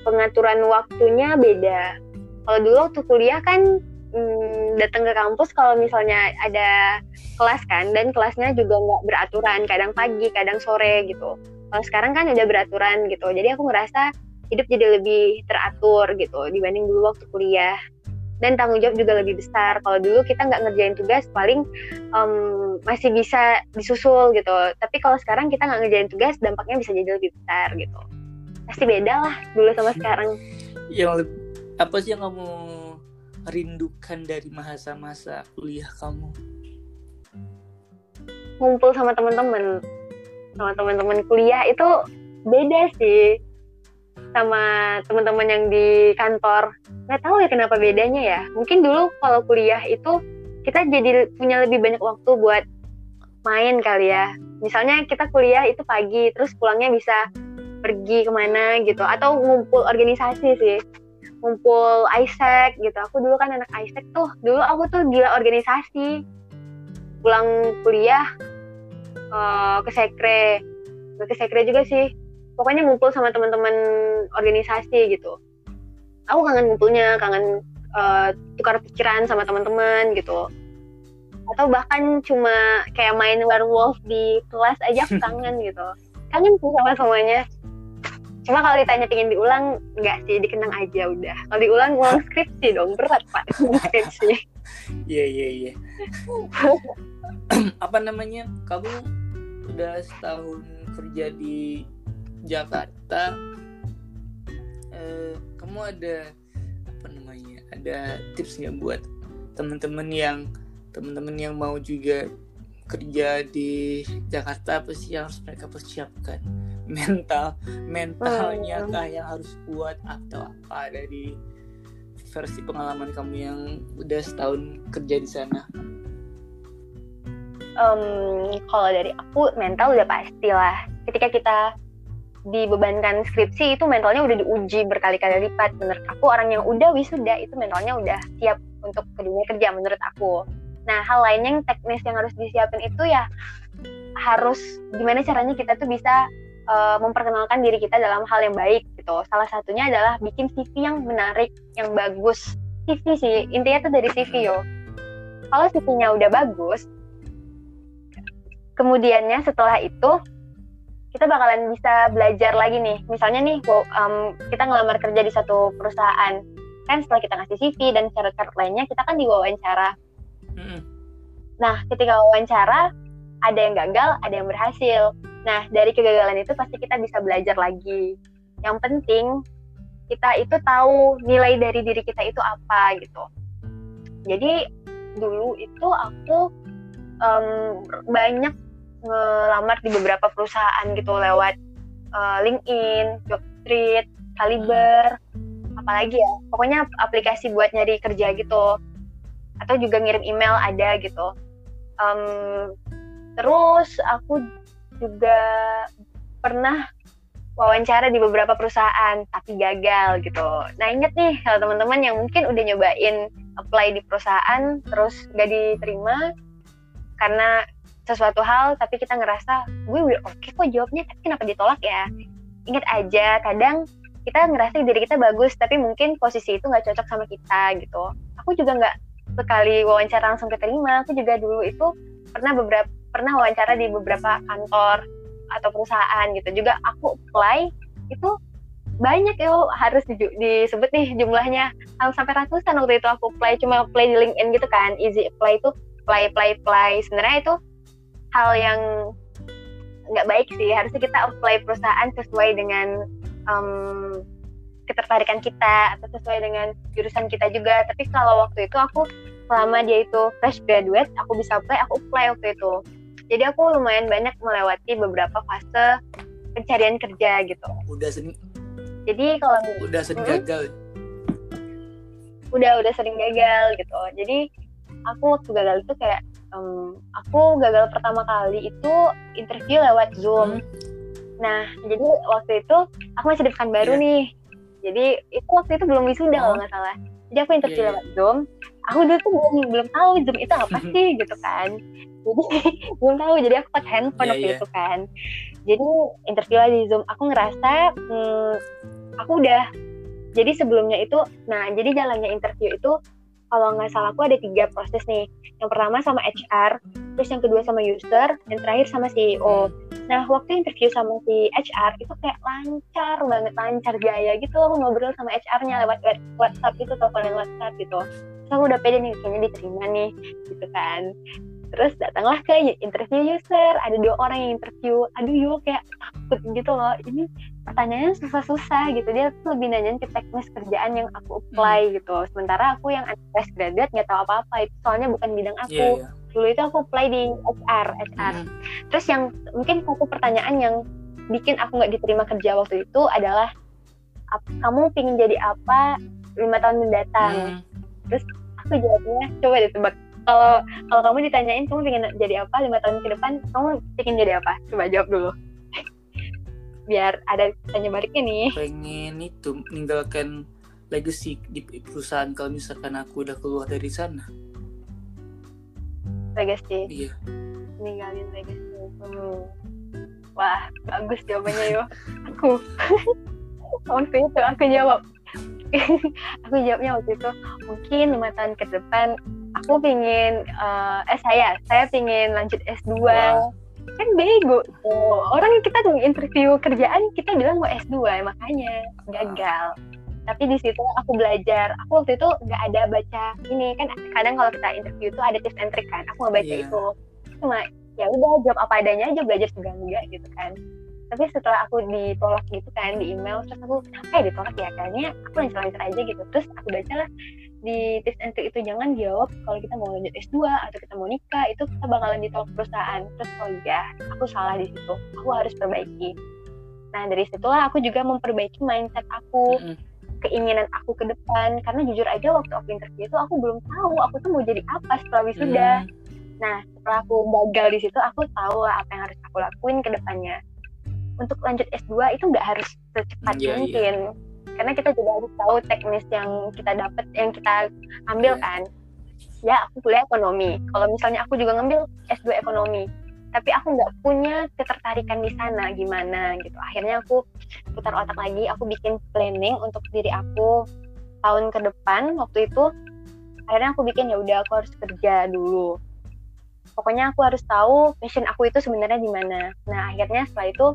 pengaturan waktunya beda. Kalau dulu waktu kuliah kan hmm, datang ke kampus kalau misalnya ada kelas kan dan kelasnya juga nggak beraturan. Kadang pagi kadang sore gitu. Kalau sekarang kan udah beraturan gitu. Jadi aku ngerasa hidup jadi lebih teratur gitu dibanding dulu waktu kuliah. Dan tanggung jawab juga lebih besar. Kalau dulu kita nggak ngerjain tugas paling um, masih bisa disusul gitu. Tapi kalau sekarang kita nggak ngerjain tugas dampaknya bisa jadi lebih besar gitu pasti beda lah dulu sama sekarang. Yang apa sih yang kamu rindukan dari masa-masa kuliah kamu? Ngumpul sama teman-teman sama teman-teman kuliah itu beda sih sama teman-teman yang di kantor. Nggak tahu ya kenapa bedanya ya. Mungkin dulu kalau kuliah itu kita jadi punya lebih banyak waktu buat main kali ya. Misalnya kita kuliah itu pagi terus pulangnya bisa pergi ke mana gitu. Atau ngumpul organisasi sih. Ngumpul Isaac gitu. Aku dulu kan anak Isaac tuh. Dulu aku tuh gila organisasi. Pulang kuliah uh, ke sekre. Ke sekre juga sih. Pokoknya ngumpul sama teman-teman organisasi gitu. Aku kangen ngumpulnya kangen uh, tukar pikiran sama teman-teman gitu. Atau bahkan cuma kayak main werewolf di kelas aja aku kangen gitu. Kangen tuh sama semuanya cuma kalau ditanya pengen diulang nggak sih dikenang aja udah. Kalau diulang ulang skripsi dong berat pak skripsi. Iya iya iya. Apa namanya? Kamu udah setahun kerja di Jakarta. Eh, kamu ada apa namanya ada tips nggak buat teman-teman yang teman-teman yang mau juga kerja di Jakarta apa sih yang harus mereka persiapkan mental mentalnya oh, kah yang harus kuat atau apa? Dari versi pengalaman kamu yang udah setahun kerja di sana. Um, kalau dari aku mental udah pasti lah. Ketika kita dibebankan skripsi itu mentalnya udah diuji berkali-kali lipat. Menurut aku orang yang udah wisuda itu mentalnya udah siap untuk ke dunia kerja menurut aku. Nah, hal lain yang teknis yang harus disiapin itu ya harus gimana caranya kita tuh bisa uh, memperkenalkan diri kita dalam hal yang baik gitu. Salah satunya adalah bikin CV yang menarik, yang bagus. CV sih, intinya tuh dari CV yo. Kalau CV-nya udah bagus, kemudiannya setelah itu kita bakalan bisa belajar lagi nih. Misalnya nih, um, kita ngelamar kerja di satu perusahaan. Kan setelah kita ngasih CV dan syarat-syarat lainnya, kita kan diwawancara. Mm. Nah, ketika wawancara, ada yang gagal, ada yang berhasil. Nah, dari kegagalan itu pasti kita bisa belajar lagi. Yang penting, kita itu tahu nilai dari diri kita itu apa gitu. Jadi, dulu itu aku um, banyak ngelamar di beberapa perusahaan gitu lewat uh, LinkedIn, Jobstreet, Kaliber, apalagi ya. Pokoknya aplikasi buat nyari kerja gitu. Atau juga ngirim email ada gitu. Um, terus aku juga pernah wawancara di beberapa perusahaan tapi gagal gitu. Nah inget nih kalau teman-teman yang mungkin udah nyobain apply di perusahaan terus gak diterima karena sesuatu hal tapi kita ngerasa gue udah oke okay kok jawabnya tapi kenapa ditolak ya ingat aja kadang kita ngerasa diri kita bagus tapi mungkin posisi itu nggak cocok sama kita gitu aku juga nggak sekali wawancara langsung keterima aku juga dulu itu pernah beberapa pernah wawancara di beberapa kantor atau perusahaan gitu. Juga aku apply itu banyak yo harus di, disebut nih jumlahnya. Sampai ratusan waktu itu aku apply cuma apply di LinkedIn gitu kan. Easy apply itu apply apply apply. Sebenarnya itu hal yang nggak baik sih. Harusnya kita apply perusahaan sesuai dengan um, ketertarikan kita atau sesuai dengan jurusan kita juga. Tapi kalau waktu itu aku selama dia itu fresh graduate aku bisa apply aku apply waktu itu jadi aku lumayan banyak melewati beberapa fase pencarian kerja gitu udah sering jadi kalau udah sering hmm, gagal udah udah sering gagal gitu jadi aku waktu gagal itu kayak um, aku gagal pertama kali itu interview lewat Zoom. Hmm. Nah, jadi waktu itu aku masih di baru yeah. nih. Jadi itu waktu itu belum wisuda oh. kalau nggak salah. Jadi aku interview yeah, lewat Zoom. Aku dulu tuh belum belum tahu Zoom itu apa sih gitu kan. Jadi belum tahu. Jadi aku pakai handphone yeah, waktu yeah. itu kan. Jadi interview lah di Zoom. Aku ngerasa hmm, aku udah. Jadi sebelumnya itu, nah jadi jalannya interview itu kalau nggak salah aku ada tiga proses nih. Yang pertama sama HR, terus yang kedua sama user, dan terakhir sama CEO. Nah, waktu interview sama si HR itu kayak lancar banget, lancar gaya gitu. Aku ngobrol sama HR-nya lewat WhatsApp itu, teleponan WhatsApp gitu. Terus aku udah pede nih, kayaknya diterima nih, gitu kan. Terus datanglah ke interview user, ada dua orang yang interview. Aduh, yuk kayak takut gitu loh. Ini pertanyaannya susah-susah gitu dia tuh lebih nanyain ke teknis kerjaan yang aku apply hmm. gitu sementara aku yang fresh graduate nggak tahu apa-apa itu soalnya bukan bidang aku yeah, yeah. dulu itu aku apply di HR HR hmm. terus yang mungkin satu pertanyaan yang bikin aku nggak diterima kerja waktu itu adalah kamu pingin jadi apa lima tahun mendatang hmm. terus aku jawabnya coba ditebak kalau kalau kamu ditanyain kamu pengen jadi apa lima tahun ke depan kamu pengen jadi apa coba jawab dulu biar ada tanya baliknya nih pengen itu meninggalkan legacy di perusahaan kalau misalkan aku udah keluar dari sana. Legacy? Iya. Ninggalin legacy. Hmm. wah bagus jawabannya yo. Aku waktu itu aku jawab. Aku jawabnya waktu itu mungkin lima tahun ke depan aku pingin uh, eh saya saya pingin lanjut S2 wow kan bego. Oh, orang kita tuh interview kerjaan kita bilang mau S2 makanya gagal. Tapi di situ aku belajar. Aku waktu itu nggak ada baca ini. Kan kadang kalau kita interview itu ada tips and trick kan. Aku nggak baca yeah. itu. Cuma ya udah jawab apa adanya aja belajar juga enggak gitu kan. Tapi setelah aku ditolak gitu kan di email terus aku kenapa ya ditolak ya kayaknya aku lancar-lancar aja gitu. Terus aku baca lah di tips and trick itu jangan jawab kalau kita mau lanjut S2 atau kita mau nikah itu kita bakalan ditolak perusahaan. Terus oh iya aku salah di situ. Aku harus perbaiki. Nah dari situlah aku juga memperbaiki mindset aku mm -hmm. keinginan aku ke depan. Karena jujur aja waktu aku interview itu aku belum tahu aku tuh mau jadi apa setelah wisuda. Mm. nah setelah aku gagal di situ aku tahu lah apa yang harus aku lakuin ke depannya. Untuk lanjut S2 itu nggak harus secepat yeah, iya. mungkin. yeah karena kita juga harus tahu teknis yang kita dapat yang kita ambil Iya. kan. Ya aku kuliah ekonomi. Kalau misalnya aku juga ngambil S2 ekonomi. Tapi aku nggak punya ketertarikan di sana gimana gitu. Akhirnya aku putar otak lagi aku bikin planning untuk diri aku tahun ke depan. Waktu itu akhirnya aku bikin ya udah aku harus kerja dulu. Pokoknya aku harus tahu passion aku itu sebenarnya di mana. Nah akhirnya setelah itu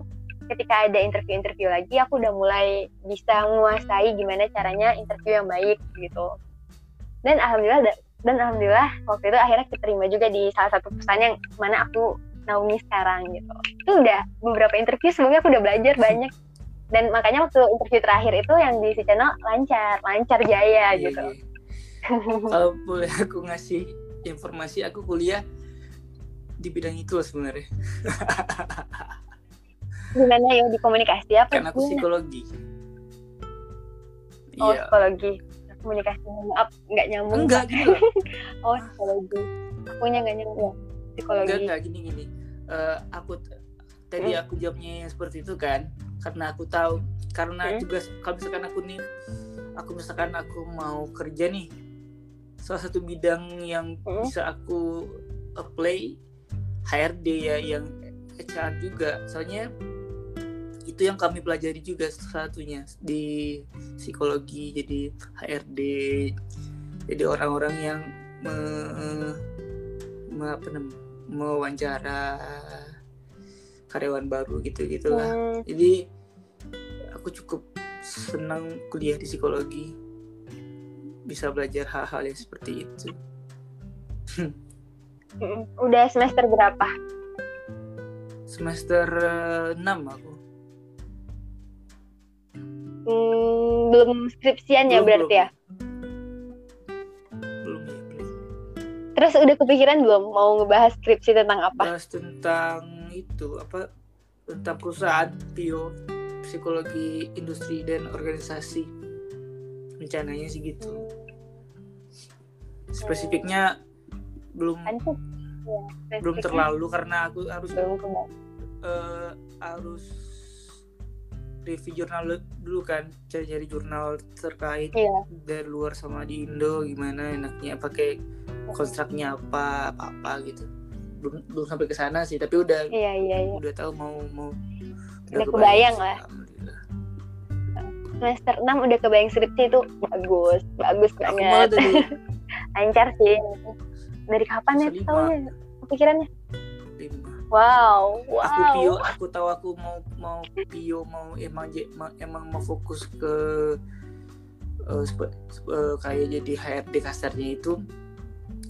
ketika ada interview-interview lagi aku udah mulai bisa menguasai gimana caranya interview yang baik gitu. Dan alhamdulillah da- dan alhamdulillah waktu itu akhirnya keterima juga di salah satu perusahaan yang mana aku naungi sekarang gitu. Itu udah beberapa interview sebelumnya aku udah belajar banyak. Dan makanya waktu interview terakhir itu yang di si channel lancar lancar jaya Iya, gitu. iya. kalau boleh aku ngasih informasi aku kuliah di bidang itu sebenarnya gimana ya di komunikasi apa kan aku psikologi. Oh iya. psikologi. Komunikasi maaf nggak nyambung. Enggak loh. Oh psikologi. Akunya nggak nyambung ya? Psikologi. Enggak enggak gini gini. Eh, aku tadi Hmm. aku jawabnya seperti itu kan. Karena aku tahu karena Hmm. juga kalau misalkan aku nih aku misalkan aku mau kerja nih salah satu bidang yang Hmm. bisa aku apply HRD ya yang HR juga. Soalnya itu yang kami pelajari juga satunya di psikologi jadi HRD jadi orang-orang yang me, me- apa namanya mewawancara karyawan baru gitu gitulah Hmm, jadi aku cukup senang kuliah di psikologi bisa belajar hal-hal yang seperti itu. Udah semester berapa? Semester eh, 6 aku Hmm, belum skripsian ya Belum, berarti belum. ya? Belum ya belum. Terus udah kepikiran belum mau ngebahas skripsi tentang apa? Bahas tentang itu apa tentang perusahaan Pio psikologi industri dan organisasi. Rencananya sih gitu. Spesifiknya belum kan ya, belum terlalu karena aku harus belum eh, harus review jurnal dulu kan cari-cari jurnal terkait iya. dari luar sama di Indo gimana enaknya pakai kontraknya apa apa apa gitu. Belum belum sampai ke sana sih tapi udah iya iya iya. udah tahu mau mau Udah kebayang sih, lah. semester 6 udah kebayang skripsi itu bagus bagus banget. dari lancar sih. Dari kapan ya kepikirannya lima wow wow. Aku pio aku tahu aku mau mau pio mau emang emang mau fokus ke eh, spe- spe- eh, kayak jadi HRD kasarnya itu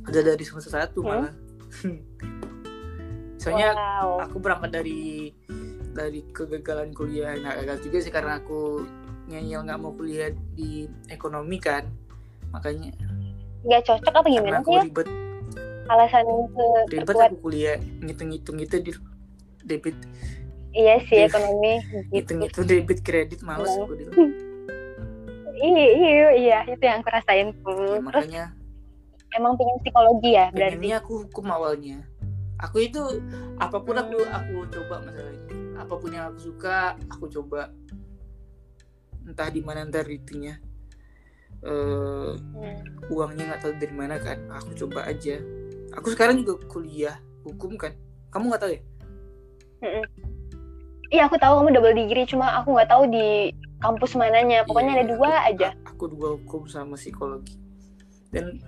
ada dari semester satu Hmm? malah. Soalnya wow. aku berangkat dari dari kegagalan kuliah nggak gagal juga sih karena aku nyanyel nggak mau kuliah di ekonomi kan. Makanya nggak cocok apa gimana sih ya? ribet alasan ke ribet aku kuliah ngitung-ngitung itu di debit. Iya sih Iya. ekonomi gitu. Ngitung-ngitung debit kredit males aku dulu iya. Iya iya itu yang aku rasain Ya, Hmm, terus makanya emang pengen psikologi ya berarti? pengennya aku hukum awalnya. Aku itu apa pun aku aku coba masalahnya. Apa pun yang aku suka aku coba. Entah di mana ntar itunya. Eh Hmm. uangnya nggak tahu dari mana kan aku coba aja aku sekarang juga kuliah hukum kan kamu nggak tahu ya Mm-mm. Iya aku tahu kamu double degree cuma aku nggak tahu di kampus mananya. Pokoknya Iya, ada dua aku- aja. aku dua hukum sama psikologi dan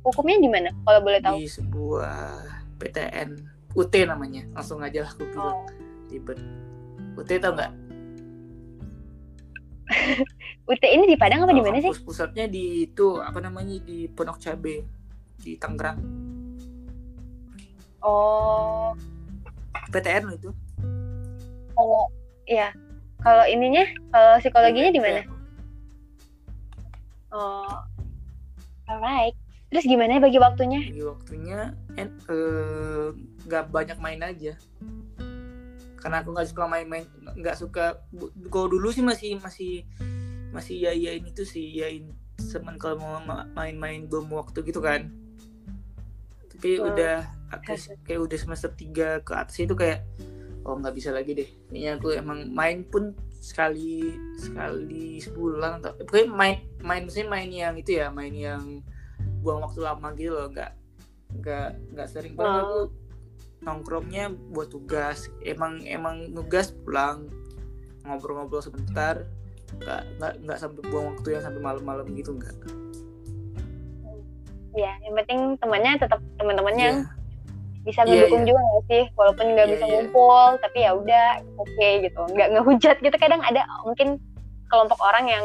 Hukumnya di mana? Kalau boleh tahu. di sebuah PTN UT namanya langsung aja lah aku bilang Oh. ribet UT tau nggak UT ini di Padang apa di mana sih? pusatnya di itu apa namanya di Pondok Cabe di Tangerang Oh, PTN loh itu kalau ya kalau ininya kalau psikologinya di mana? Oh, alright. Terus gimana bagi waktunya? Bagi waktunya en- eh, nggak banyak main aja karena aku nggak suka main-main nggak suka kalau dulu sih masih masih masih ya yain itu sih yain semen kalau mau ma- main-main bom waktu gitu kan tapi Hmm. udah kayak, kayak udah semester 3 ke atas itu kayak oh nggak bisa lagi deh. Kayaknya aku emang main pun sekali sekali sebulan atau pokoknya main main maksudnya main yang itu ya main yang buang waktu lama gitu loh. Nggak nggak nggak sering. Banget aku nongkrongnya buat tugas. Emang emang nugas pulang ngobrol-ngobrol sebentar. Nggak nggak nggak sampai buang waktu yang sampai malam-malam gitu nggak. Ya yang penting temannya tetap teman-teman yang Iya. Bisa Iya, ngedukung iya. juga nggak sih? Walaupun nggak Iya, bisa iya. ngumpul tapi ya udah oke gitu. Nggak ngehujat gitu. Kadang ada mungkin kelompok orang yang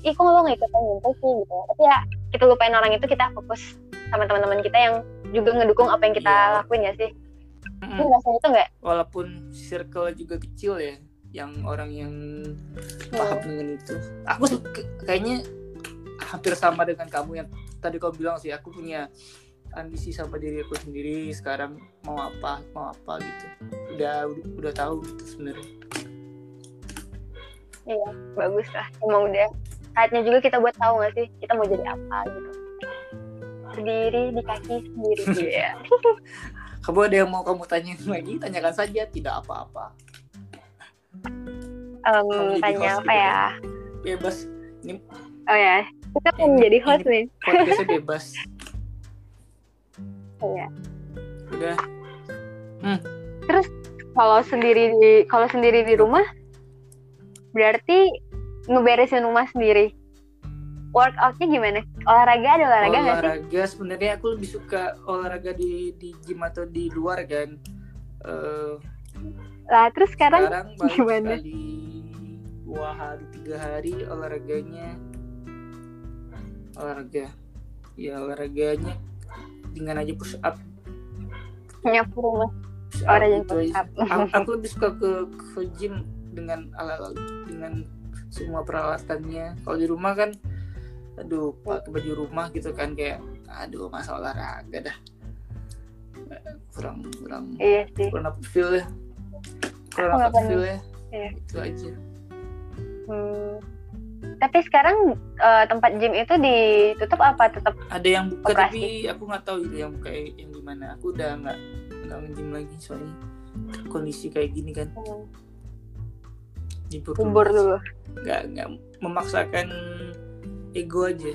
ih kok lo nggak ikutan ngumpul sih? gitu. Tapi ya kita lupain orang itu kita fokus sama teman-teman kita yang juga ngedukung apa yang kita Iya. lakuin ya sih. Itu ngerasa itu nggak? Walaupun circle juga kecil ya yang orang yang paham dengan itu. Aku kayaknya hampir sama dengan kamu yang tadi kau bilang sih. Aku punya ambisi sama diri aku sendiri sekarang mau apa mau apa gitu. Udah udah, udah tahu gitu sebenarnya. Iya bagus lah. Emang udah saatnya juga kita buat tahu nggak sih kita mau jadi apa gitu. Berdiri di kaki sendiri ya. Kamu ada yang mau kamu tanyain lagi? Tanyakan saja tidak apa-apa. Jadi tanya host apa juga. ya? bebas. Oh ya kita kan Ini- jadi host ini- nih. podcastnya bebas Iya. udah. Kalau sendiri di kalau sendiri di rumah berarti ngeberesin rumah sendiri. Workoutnya gimana? Olahraga ada olahraga nggak sih? Olahraga sebenarnya aku lebih suka olahraga di di gym atau di luar kan. Eh, lah terus sekarang sekarang baru gimana? sekali dua hari tiga hari olahraganya. Olahraga. Ya olahraganya dengan aja push up. Nyapu push up gitu push up. aku, aku lebih suka ke ke gym dengan alat dengan semua peralatannya. Kalau di rumah kan aduh pakai baju rumah gitu kan kayak aduh masa olahraga dah. Kurang kurang iya sih. kurang dapet feel ya kurang dapet feel ya Iya. itu aja. Hmm. Tapi sekarang eh, tempat gym itu ditutup apa? Tetap ada yang buka Operasi. tapi aku nggak tahu itu yang buka yang gimana. Aku udah nggak nggak nge-gym lagi soalnya. Kondisi kayak gini kan. Libur dulu kubur dulu. Nggak nggak memaksakan ego aja.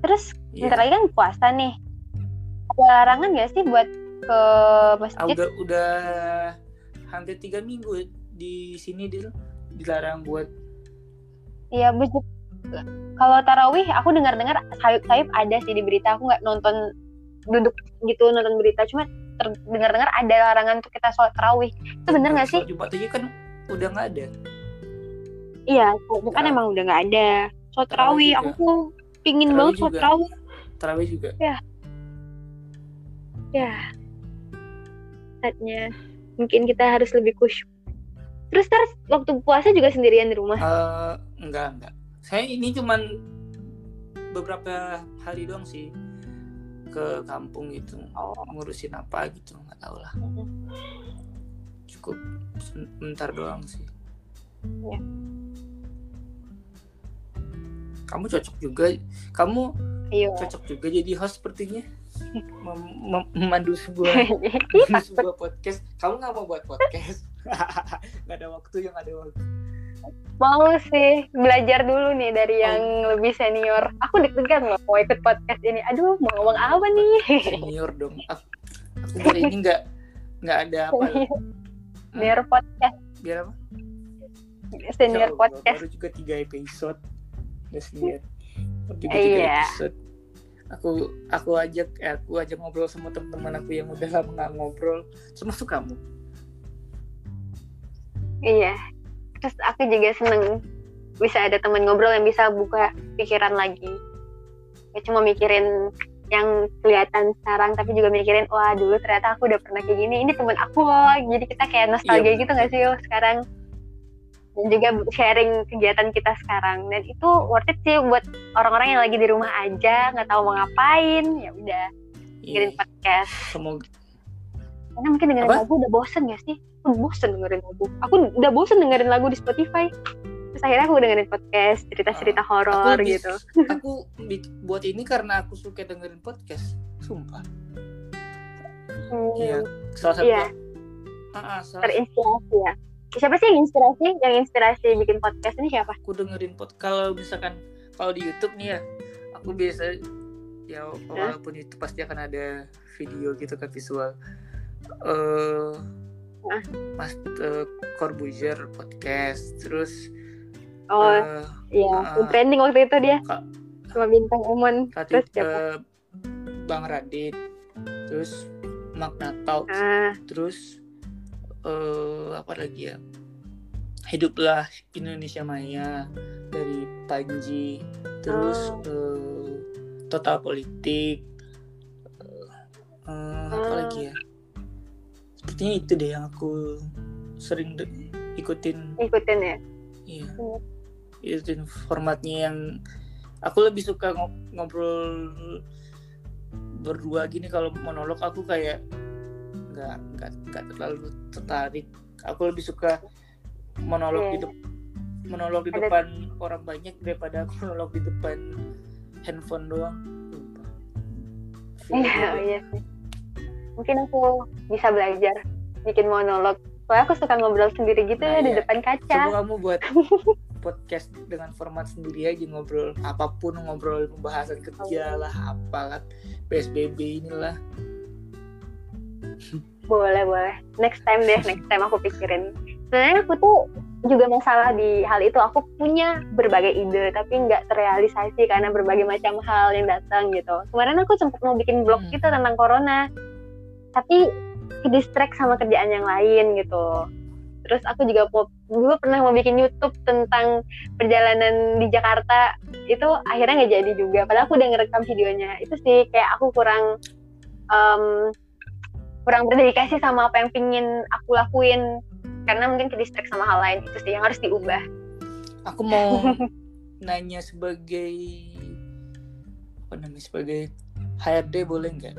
Terus Iya. bentar lagi kan puasa nih. Ada larangan nggak sih buat ke Ah, masjid? udah udah hampir tiga minggu di sini Dil dilarang buat Iya, masjid. Kalau tarawih, aku dengar-dengar sayup-sayup ada sih di berita. Aku nggak nonton duduk gitu nonton berita. Cuma dengar-dengar ada larangan untuk kita sholat tarawih. Itu bener nggak sih? Jumat aja kan udah nggak ada Iya, bukan Tarawih. emang udah nggak ada. Sholat Tarawih aku tuh pingin Tarawih banget sholat tarawih. tarawih juga Ya, saatnya mungkin kita harus lebih khusyuk. Terus terus waktu puasa juga sendirian di rumah. Eh, enggak enggak saya ini cuman beberapa hari doang sih ke kampung gitu Oh. ngurusin apa gitu nggak tahu lah cukup sebentar doang sih Ya. kamu cocok juga kamu Iya. cocok juga jadi host sepertinya Mem- mem- memandu sebuah takut. sebuah podcast kamu nggak mau buat podcast nggak ada waktu yang ada waktu Mau sih belajar dulu nih dari yang lebih senior. Aku deg-degan loh mau ikut podcast ini. Aduh, mau ngomong apa nih? senior dong aku, aku biar ini nggak nggak ada apa ya? Senior podcast, biar apa senior Allah, podcast. baru juga tiga episode udah senior Iya. tiga episode aku aku ajak eh, aku ajak ngobrol sama teman-teman aku yang udah lama nggak ngobrol termasuk kamu Iya. Terus aku juga seneng bisa ada teman ngobrol yang bisa buka pikiran lagi. Ya cuma mikirin yang kelihatan sekarang tapi juga mikirin wah dulu ternyata aku udah pernah kayak gini ini temen aku loh. Jadi kita kayak nostalgia Iya, gitu nggak sih yo sekarang? Dan juga sharing kegiatan kita sekarang. Dan itu worth it sih buat orang-orang yang lagi di rumah aja nggak tahu mau ngapain ya udah. Dengerin Iya, podcast. Semoga karena mungkin dengerin lagu udah bosen gak sih bosen dengerin lagu. Aku udah bosen dengerin lagu di Spotify. Terus akhirnya aku dengerin podcast cerita-cerita horor lebih- gitu. aku buat ini karena aku suka dengerin podcast sumpah. Hmm, iya salah satu Iya. ah, salah. terinspirasi ya. Siapa sih yang inspirasi? Yang inspirasi bikin podcast ini siapa? Aku dengerin pod kalau misalkan kalau di YouTube nih ya aku biasa ya walaupun itu pasti akan ada video gitu kan visual. Eh Hah? Mas uh, Corbuzier podcast terus oh eh, iya ah. trending waktu itu dia Kak. sama bintang umum Radit, terus siapa eh, Bang Radit terus Magna Talks ah terus eh apa lagi ya hiduplah Indonesia Maya dari Panji terus Oh. eh, total politik eh, eh, apa Oh. lagi ya sepertinya itu deh yang aku sering de- ikutin. Ikutin ya? Iya. Hmm. ikutin formatnya yang aku lebih suka ngo- ngobrol berdua gini. Kalau monolog aku kayak nggak nggak nggak terlalu tertarik. Aku lebih suka monolog di Iya. dep- monolog di Ada- depan orang banyak daripada aku monolog di depan handphone doang. Iya iya sih mungkin aku bisa belajar bikin monolog. Soalnya aku suka ngobrol sendiri gitu Nah, ya di iya. depan kaca. Coba kamu buat podcast dengan format sendiri aja ngobrol apa pun ngobrol pembahasan kerja lah apalah psbb inilah. Boleh boleh. Next time deh next time aku pikirin. Sebenarnya aku tuh juga masalah di hal itu. Aku punya berbagai ide tapi nggak terrealisasi karena berbagai macam hal yang datang gitu. Kemarin aku sempat mau bikin blog Hmm. gitu tentang corona tapi ke distract sama kerjaan yang lain gitu. Terus aku juga dulu pernah mau bikin YouTube tentang perjalanan di Jakarta. Itu akhirnya nggak jadi juga. Padahal aku udah ngerekam videonya. Itu sih kayak aku kurang em, kurang berdedikasi sama apa yang pingin aku lakuin. Karena mungkin ke distract sama hal lain. Itu sih yang harus diubah. Aku mau nanya sebagai apa namanya sebagai HRD boleh nggak?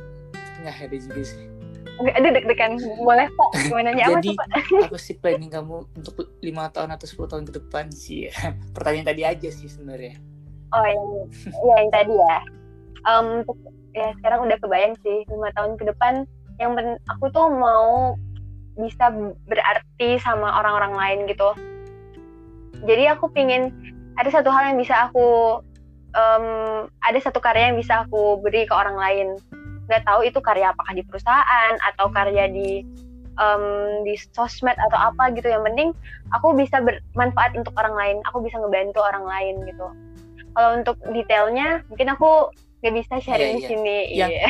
Nggak HRD juga sih ada deg-degan. Boleh pak. Gimana apa jadi pak? aku sih planning kamu untuk lima tahun atau 10 tahun ke depan sih. Pertanyaan tadi aja sih sebenarnya. Oh yang ya, yang tadi ya. Untuk ya sekarang udah kebayang sih lima tahun ke depan. Yang pen- aku tuh mau bisa berarti sama orang-orang lain gitu. Jadi aku pingin ada satu hal yang bisa aku em, ada satu karya yang bisa aku beri ke orang lain nggak tahu itu karya apakah di perusahaan atau karya di em, di sosmed atau apa gitu. Yang penting aku bisa bermanfaat untuk orang lain aku bisa ngebantu orang lain gitu. Kalau untuk detailnya mungkin aku nggak bisa sharing Iya, di iya. sini Yang- iya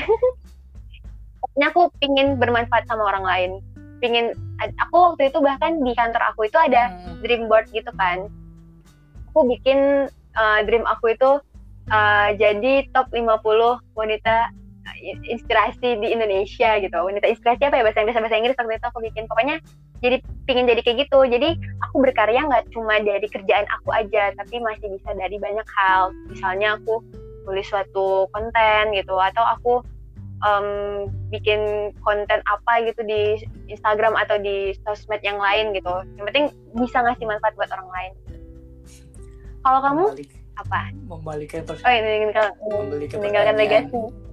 pokoknya aku pingin bermanfaat sama orang lain. Pingin aku waktu itu bahkan di kantor aku itu ada Hmm, dream board gitu kan. Aku bikin uh, dream aku itu uh, jadi top 50 wanita inspirasi di Indonesia gitu. Wanita inspirasi apa ya? Bahasa Inggris bahasa Inggris waktu itu aku bikin. Pokoknya jadi pingin jadi kayak gitu. Jadi aku berkarya nggak cuma dari kerjaan aku aja tapi masih bisa dari banyak hal. Misalnya aku tulis suatu konten gitu atau aku em, bikin konten apa gitu di Instagram atau di sosmed yang lain gitu. Yang penting bisa ngasih manfaat buat orang lain. Kalau kamu? Membalik. Apa? Membalikan pers- oh ini meninggalkan legasi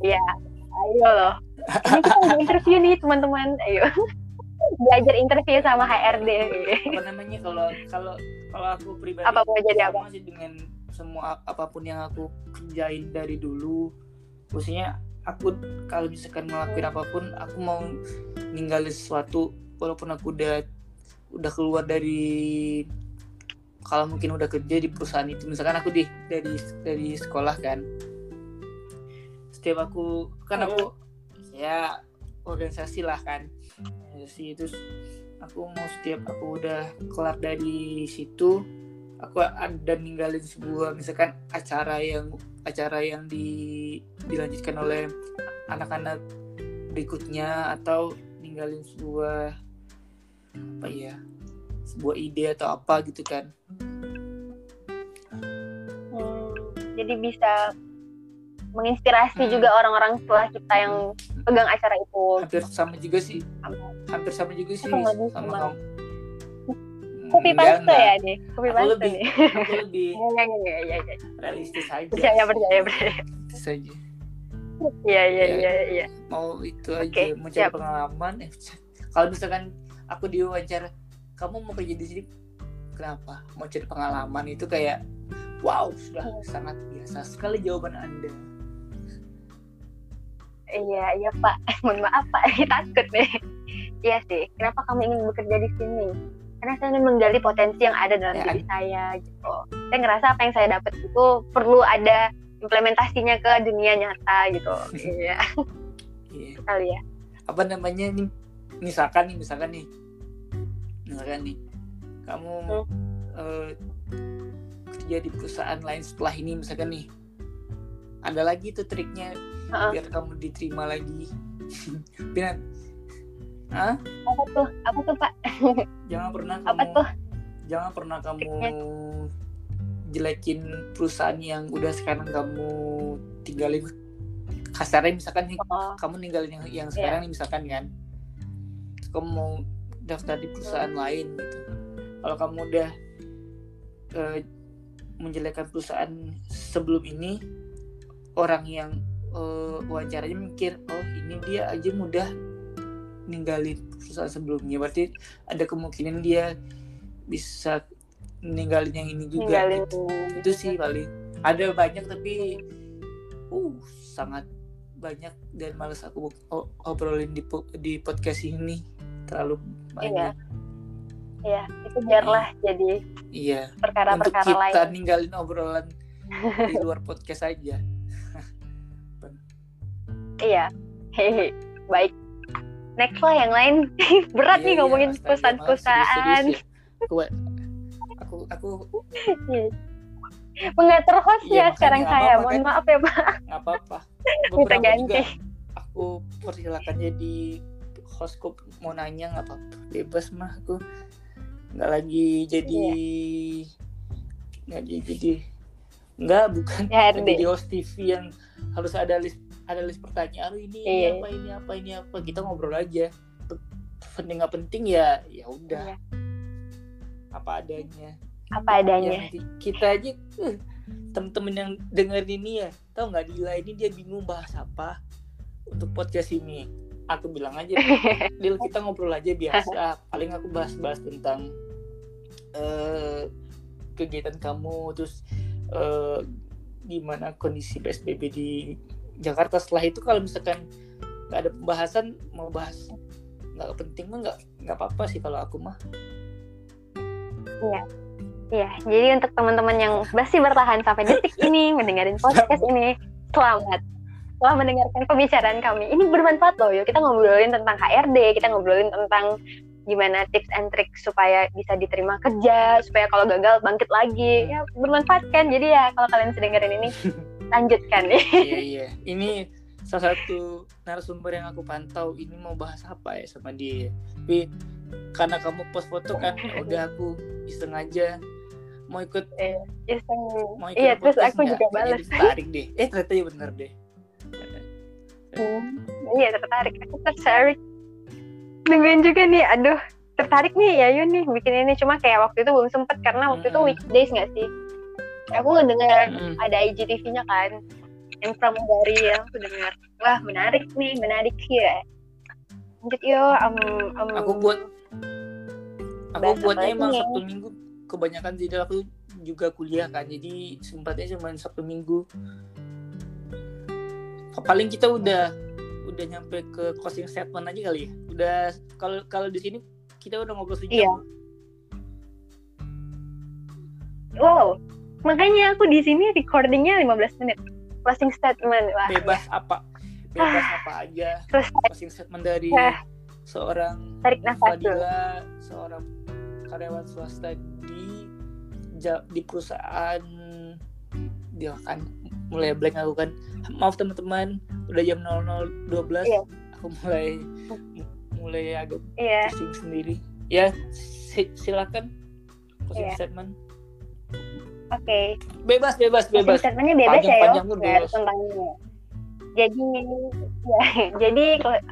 iya. Ayo loh. Ini kita udah interview nih teman-teman. Ayo. Belajar interview sama HRD apa namanya kalau kalau kalau aku pribadi apa mau jadi apa? sama sih dengan semua apa pun yang aku kerjain dari dulu. Maksudnya aku kalau misalkan ngelakuin apa pun aku mau ninggalin sesuatu walaupun aku udah udah keluar dari kalau mungkin udah kerja di perusahaan itu. Misalkan aku di dari dari sekolah kan setiap aku kan aku ya organisasi lah kan. Organisasi itu aku mau setiap aku udah kelar dari situ aku ada ninggalin sebuah misalkan acara yang acara yang di, dilanjutkan oleh anak-anak berikutnya atau ninggalin sebuah apa ya sebuah ide atau apa gitu kan. Hmm, jadi bisa menginspirasi Hmm. juga orang-orang setelah kita yang pegang acara itu. Hampir sama juga sih. Sama. hampir sama juga sih lebih sama sama? kamu Enggak, paste ya nih copy Aku paste lebih- nih. aku lebih enggak, enggak, enggak. realistis aja. Percaya percaya percaya realistis aja. Iya iya Ya. iya iya mau itu Oke, aja mau cari pengalaman. Eh kalau misalkan aku diwawancara kamu mau kerja di sini? Kenapa? Mau cari pengalaman itu kayak wow sudah sangat biasa sekali jawaban anda iya iya pak. Mohon maaf pak. Takut nih. Iya sih. Kenapa kamu ingin bekerja di sini? Karena saya ingin menggali potensi yang ada dalam Ya, diri saya gitu. Saya ngerasa apa yang saya dapat itu perlu ada implementasinya ke dunia nyata gitu. Iya. Iya. kali ya. Apa namanya nih? Misalkan nih misalkan nih. Misalkan nih. Kamu Hmm. eh, kerja di perusahaan lain setelah ini misalkan nih. Ada lagi tuh triknya Heeh. biar kamu diterima lagi. Binar ah apa tuh? Apa tuh pak? Jangan pernah apa kamu tuh? Jangan pernah kamu jelekin perusahaan yang udah sekarang kamu tinggalin. Kasarnya misalkan oh, kamu ninggalin yang, Iya. yang sekarang nih misalkan kan. Kamu mau daftar di perusahaan lain gitu. Kalau kamu udah eh, menjelekkan perusahaan sebelum ini orang yang eh, wawancaranya mikir oh ini dia aja mudah ninggalin perusahaan sebelumnya. Berarti ada kemungkinan dia bisa ninggalin yang ini juga ninggalin. gitu. itu sih paling. Ada banyak tapi uh sangat banyak dan males aku obrolin di di podcast ini. Terlalu banyak. Ya itu biarlah jadi iya. untuk perkara-perkara kita lain. ninggalin obrolan di luar podcast aja iya. Hehe. Baik. Next lah yang lain. Berat Iya, nih iya, ngomongin astaga, perusahaan-perusahaan maaf, serius-serius ya. aku aku aku mengatur host Iya, ya sekarang nggak saya mohon kan? maaf ya pak. Nggak apa-apa. Kita ganti. aku persilakan jadi host kok mau nanya nggak apa-apa. Bebas mah aku nggak lagi jadi Iya. nggak jadi jadi nggak bukan Ya, jadi host TV yang harus ada list ada list pertanyaan "Oh, ini, ini Iya. apa ini apa ini apa? Kita ngobrol aja. Pe- penting nggak penting ya ya udah. Iya, apa adanya. Apa adanya. yang di- kita aja eh, temen-temen yang dengerin ini ya tahu nggak Dila ini dia bingung bahas apa untuk podcast ini. Aku bilang aja Dil kita ngobrol aja biasa. Paling aku bahas-bahas tentang eh, kegiatan kamu terus eh, gimana kondisi PSBB di Jakarta setelah itu kalau misalkan nggak ada pembahasan mau bahas nggak penting mah nggak nggak apa-apa sih kalau aku mah Iya, jadi untuk teman-teman yang masih bertahan sampai detik ini mendengarin podcast ini, selamat. Telah mendengarkan pembicaraan kami. Ini bermanfaat loh, yuk. Kita ngobrolin tentang HRD, kita ngobrolin tentang gimana tips and trick supaya bisa diterima kerja, supaya kalau gagal bangkit lagi. Ya, bermanfaat kan? Jadi ya kalau kalian sedang dengerin ini, lanjutkan nih. iya iya ini salah satu narasumber yang aku pantau ini mau bahas apa ya sama dia tapi karena kamu post foto kan ya udah aku iseng aja mau ikut Iseng. mau ikut Iya, terus aku juga balas. tertarik deh eh ternyata ya bener deh Hmm, Iya, tertarik. Aku tertarik. Nungguin juga nih, aduh. Tertarik nih ya Yun nih bikin ini cuma kayak waktu itu belum sempet karena waktu itu Mm-mm. weekdays nggak sih aku ngedenger Mm-mm. ada IGTV-nya kan yang pramugari ya aku dengar. Wah menarik nih menarik ya. Lanjut yo um, um, aku buat aku buatnya emang nih? sabtu minggu. Kebanyakan jadi aku juga kuliah kan jadi sempatnya cuma sabtu minggu. Paling kita udah udah nyampe ke closing statement aja kali ya. Udah kalau kalau di sini kita udah ngobrol sejam. Iya. wow makanya aku di sini recordingnya 15 menit. Closing statement. Wah bebas apa? Bebas apa aja. Terus closing statement dari Ah. seorang tarik nafas dulu. Fadila seorang karyawan swasta di di perusahaan. Dia kan mulai blank aku kan. Maaf teman-teman. Udah jam 00.12 Iya. aku mulai mulai agak iya. pusing sendiri. Ya si- silakan. Closing Iya. statement oke bebas bebas Closing bebas statementnya bebas ya yo Panjang-panjang tuh nggak bebas. tentang ini. jadi ya, jadi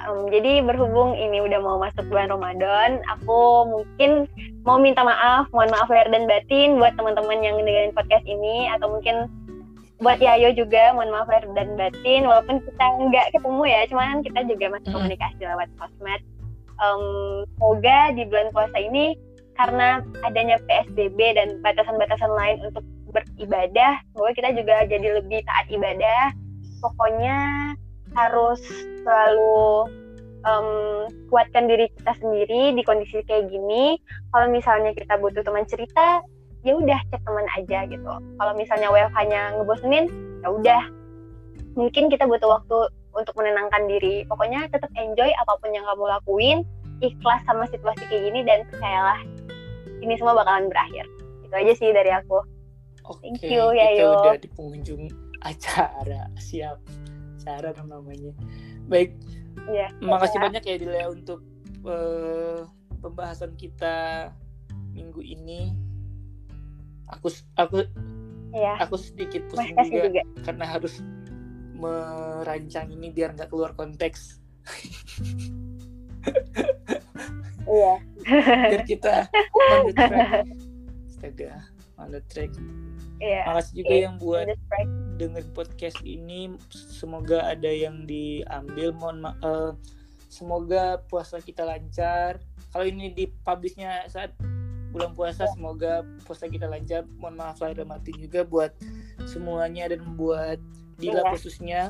um, jadi berhubung ini udah mau masuk bulan Ramadan aku mungkin mau minta maaf mohon maaf lahir dan batin buat teman-teman yang dengerin podcast ini atau mungkin buat Yayo juga mohon maaf lahir dan batin walaupun kita nggak ketemu ya cuman kita juga masih komunikasi lewat sosmed um, semoga di bulan puasa ini karena adanya PSBB dan batasan-batasan lain untuk beribadah, semoga kita juga jadi lebih taat ibadah. Pokoknya harus selalu um, kuatkan diri kita sendiri di kondisi kayak gini. Kalau misalnya kita butuh teman cerita, ya udah cek teman aja gitu. Kalau misalnya WFH-nya ngebosenin, ya udah. Mungkin kita butuh waktu untuk menenangkan diri. Pokoknya tetap enjoy apa pun yang kamu lakuin, ikhlas sama situasi kayak gini dan percayalah ini semua bakalan berakhir. Itu aja sih dari aku. Oke, Thank you, kita Yayo. udah di penghujung acara. Siap. Acara namanya. Baik, Ya. makasih banyak ya Dila untuk eh, pembahasan kita minggu ini. Aku aku Ya. aku sedikit pusing juga, juga. karena harus merancang ini biar nggak keluar konteks. Iya. Biar kita on the track. Astaga, on the track. Iya. Makasih juga yang buat Just right. dengerin podcast ini semoga ada yang diambil mohon ma- eh, semoga puasa kita lancar kalau ini dipublishnya saat bulan puasa semoga puasa kita lancar mohon maaf lahir dan batin juga buat semuanya dan buat Dila Iya. khususnya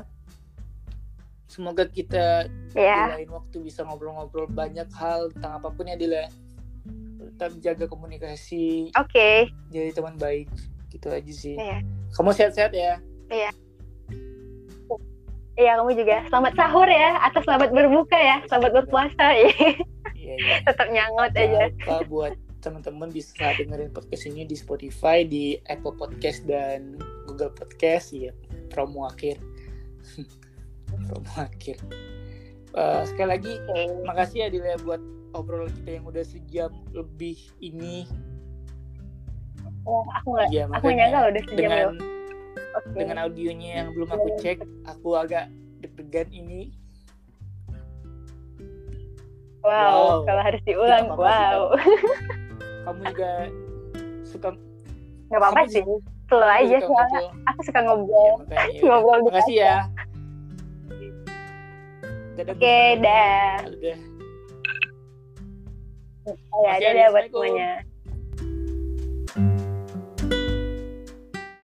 semoga kita di Iya. lain waktu bisa ngobrol-ngobrol banyak hal tentang apa pun ya Dila tetap jaga komunikasi Oke. jadi teman baik gitu aja sih Iya. kamu sehat-sehat ya Iya, kamu juga. Selamat sahur ya, atau selamat berbuka ya, selamat berpuasa. Iya, iya. Tetap nyangot aja. lupa buat teman-teman bisa dengerin podcast ini di Spotify, di Apple Podcast dan Google Podcast. Ya, promo akhir. promo akhir. Eh, sekali lagi, Oke. makasih ya Dila buat obrolan kita yang udah sejam lebih ini. Wah, aku nggak, Ya, aku nyangka loh udah sejam dengan loh. Oke. dengan audionya yang belum aku cek, aku agak deg-degan ini. Wow, Wow. kalau harus diulang, sih, wow. Kamu juga suka Nggak apa-apa sih, kamu aja soalnya. Aku suka Ya, ngobrol. yaudah. Ngobrol Makasih ya. Dadah Oke, semuanya. dah. Dadah. Ya, ya, dadah buat semuanya.